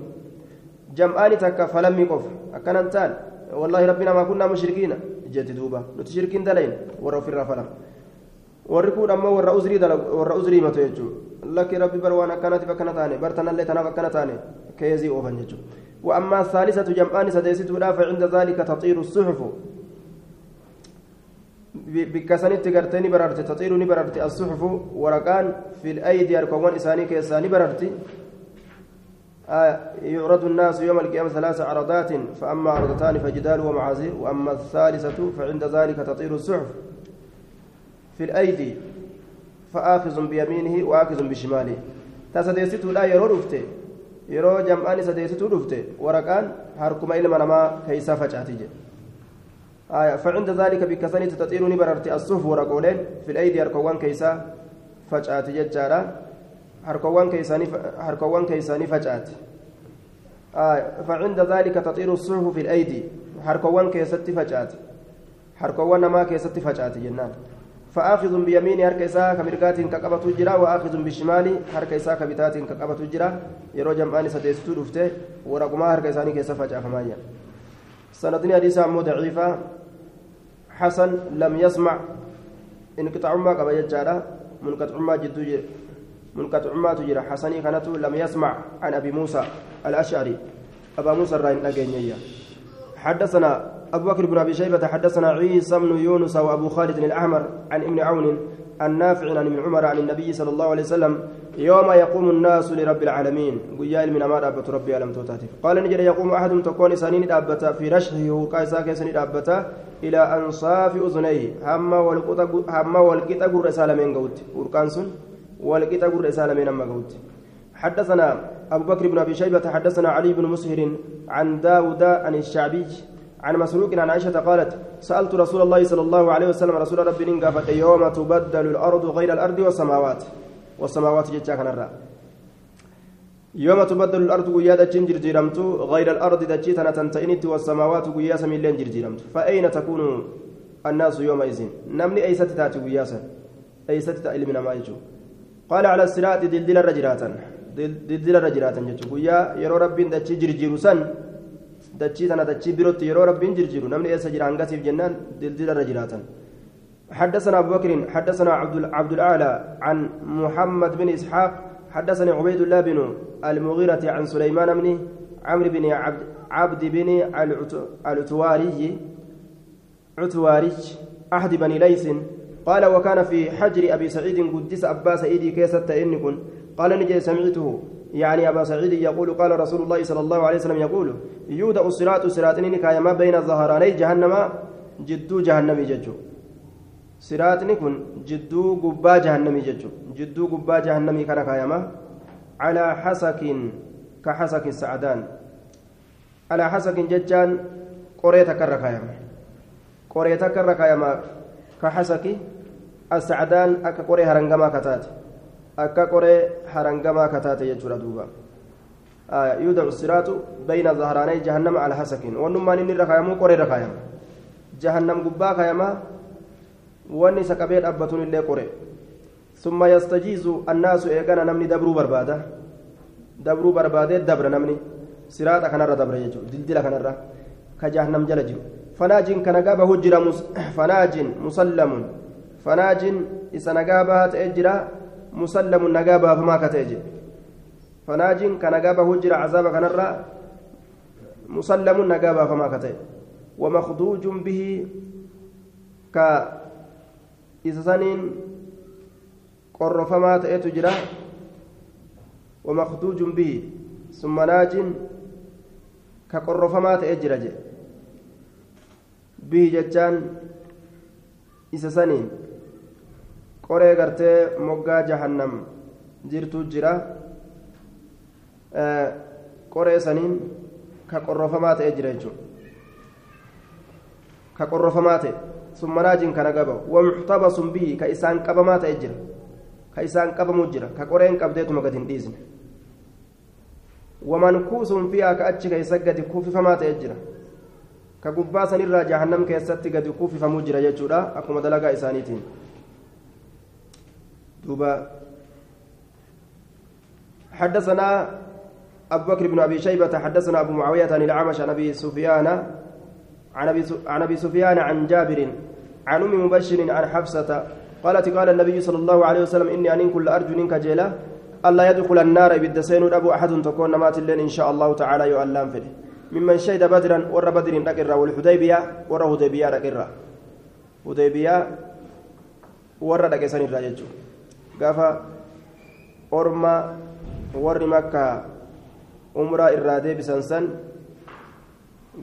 جمعان تكا فلمي قف أكننتان والله ربنا ما كنا مشركين جت دوبا نتشركين دلين وروا في الرفلم warri ammoo warra uzrii warra uzrii matu jechuudha lakki rabbi bar waan akkanaatiif akkana taane bartanallee tanaaf akkana taane keezii oofan jechuudha وأما الثالثة جمعان سديستو لا فعند ذلك تطير الصحف بكسنت قرتني بررت تطير نبررت الصحف ورقان في الأيدي أركوان إساني كيساني بررت يعرض الناس يوم القيامة ثلاث عرضات فأما عرضتان فجدال ومعازير وأما الثالثة فعند ذلك تطير الصحف في الأيدي فآخذ بيمينه وآخذ بشماله. تسديستو لا يرو رفته يرو جمعان سديستو رفته ورقان هركما إلما نما كيسا فجأتي آية فعند ذلك بكسنة تطير نبررت الصحف ورقولين في الأيدي هركوان كيسا فجأتي ججارا harkawwan keeysanii facaate فعند ذلك تطير الصحف في الأيدي حركوان كيست فجأت حركوان ما كيست فجأت جنان فآخذ بيمين هركيسا كمرقات كقبة جرا وآخذ بشمال هركيسا كبتات كقبة جرا يرو جمعان سديستو دفته ورقما هركيساني كيس فجأة سندني حديث ضعيفة حسن لم يسمع انقطاع ما قبل جارة منقطع ما جدو منقطع ما تجرى حسني كانت لم يسمع عن أبي موسى الأشعري. أبا موسى الرين حدثنا أبو بكر بن أبي شيبة حدثنا عيسى بن يونس وأبو خالد الأحمر عن ابن عون النافع عن ابن عمر عن النبي صلى الله عليه وسلم يوم يقوم الناس لرب العالمين. قيال من أمار أبت ربي ألم توتاتف قال نجد يقوم أحد تكون سنين أبتا في رشحه وقايسا كيسن أبتا إلى أنصاف أذنيه. هما والقطة قر سالمين قوت. ورقانسون والقطع قر سالمين أما قوت حدثنا أبو بكر بن أبي شيبة حدثنا علي بن مسهر عن داود عن الشعبي عن مسروق عن عائشة قالت سألت رسول الله صلى الله عليه وسلم رسول ربي نقافت يوم تبدل الأرض غير الأرض والسماوات. والسماوات جتشا كان يوم تبدل الأرض قيادة جنجر جرمت غير الأرض دجيتنا تنتئنت والسماوات قيا سميلين جرجرمت. فأين تكون الناس يومئذ؟ نمني أيست تاتي قياسا؟ أيست تألي من ما يجو. قال على الصراط دلدل الرجراتا دلدل الرجراتا جتشو. قيا يرو ربي دجي جرجيرو سن. دجي تنا دجي بيروت يرو ربي جرجيرو. نمني أيس جران قاسف جنان دلدل الرجراتا حدثنا أبو بكر حدثنا عبد عبد الأعلى عن محمد بن إسحاق حدثني عبيد الله بن المغيرة عن سليمان بن عمرو بن عبد عبد بن العتواري عتواري أحد بني ليث قال وكان في حجر أبي سعيد قدس أبا سعيد كيسة إنكن قال نجي سمعته. يعني أبا سعيد يقول قال رسول الله صلى الله عليه وسلم يقول يودع الصراط صراطين كايما بين الظهراني جهنم جدو جهنم ججو صراطني كن جدو قبا جهنم ججو جدو قبا جهنم كان كايما على حسك كحسك السعدان. على حسك ججان قريتك الركايما قريتك الركايما كحسك السعدان أكا قري هرنغما كتات أكا قري هرنغما كتات يجور دوبا آه يودع الصراط بين ظهراني جهنم على حسك ونما نني ركايمو قري ركايم جهنم قبا كايما wanni sakabee dhaabbatuun illee qore summa yastajiizu annaasu eegana namni dabruu barbaada dabruu barbaadee dabra namni siraaxa kanarra dabra jechuudha dildila kanarra ka jahannam jala jiru fanaajin kana gaba hujjira fanaajin musallamun fanaajin isa nagaa bahaa ta'e jira musallamun nagaa baafamaa ka ta'e jedhe fanaajin ka nagaa bahuu jira cazaaba kanarra musallamun nagaa baafamaa ka ta'e wamakduujun bihi ka isa saniin qorrofamaa ta'etu jira wamakduujun bihi summa naajin ka qorrofamaa ta'e jira jedhe bihi jechaan isa saniin qoree gartee moggaa jahannam jirtu jira qoree saniin ka qorrofamaa ta'e jira jechuudha ka qorrofamaa ta'e summanaajiin kana gaba wamuxtabasun bihi ka isaan qabamaa ta'e jira ka isaan qabamuu jira ka qoreen qabdeetuma gad hin dhiisne wamankuusun fiihaa ka achi keessa gadi kuufifamaa ta'e jira ka gubbaa sanirraa jahannam keessatti gadi kuufifamuu jira jechuudha akkuma dalagaa isaaniitiin دوبا. حدثنا أبو بكر بن أبي شيبة حدثنا أبو معاوية عن الأعمش عن أبي سفيان عن أبي سفيان عن جابر عن أم مبشر عن حفصة. قالت قال النبي صلى الله عليه وسلم إني أن كل أرجو منك جيلا ألا يدخل النار بالدسين أبو أحد تكون مات الليل إن شاء الله تعالى يؤلم فيه. ممن شهد بدرا ور بدر نقرا والحديبية ور هديبية نقرا هديبية ور نقسن الراجل. Gaafa orma warri makkaa umraa irraa deebisan san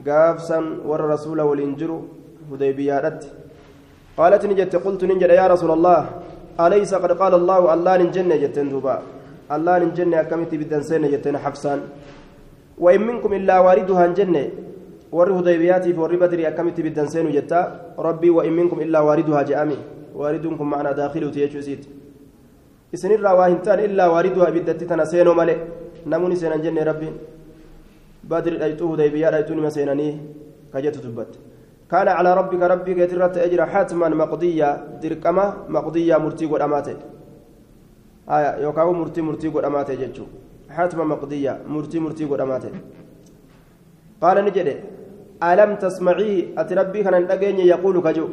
gaafsan warra rasuula waliin jiru hudaybiyaadhatti qaalat ni jette qultu nin jedhe yaa rasuula allah alaysa qad qaala allaahu allaan hin jenne jetteen duuba allaan hin jenne akkamitti ibiddan seenne jetteen xabsaan وإن منكم إلا واردها جنة ور هديبياتي فور بدري أكمت بدن سين جتا ربي وإن منكم إلا واردها جامي واردكم معنا داخل وتيجو سيت إسن الرواهنتان إلا واردها بدت تنسينو ملئ نموني سينا جنة ربي بدر أيتو هديبيا أيتو نما سيناني كجت تبت كان على ربك ربك يترت أجر حتما مقضية دركما مقضية مرتي قد أماتي آية يوكاو مرتي مرتي قد أماتي جتشو حتما مقضية مرتي مرتي قد أماتي قال نجد ألم تسمعي أتربي كان يقول كجو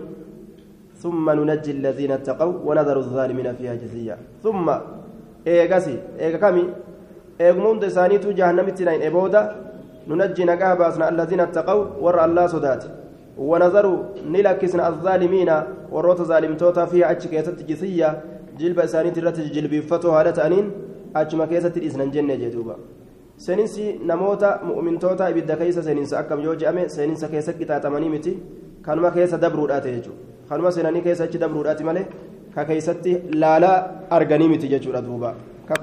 ثم ننجي الذين اتقوا ونذر الظالمين فيها جثيا ثم إيغاسي إيغا كامي إيغمون دسانيتو جهنمتي نين إبودا ننجي نقاه باسنا الذين اتقوا ور الله صدات ونذروا نلكسنا الظالمين وروت ظالمتوتا فيها أتشكيتت جثيا جلب إسانيتي رتج جلبي فتو هالة أنين achuma keessatti dhiisnan jenne jee duuba. Seeninsi namoota mu'mintoota ibidda keessa seeninsa akkam yoo je'ame seeninsa keessa qixaaxamanii miti. Kanuma keessa dabruudhaate jechuudha kanuma seenanii keessa achi dabruudhaati malee ka keessatti laalaa arganii miti jechuudha duuba.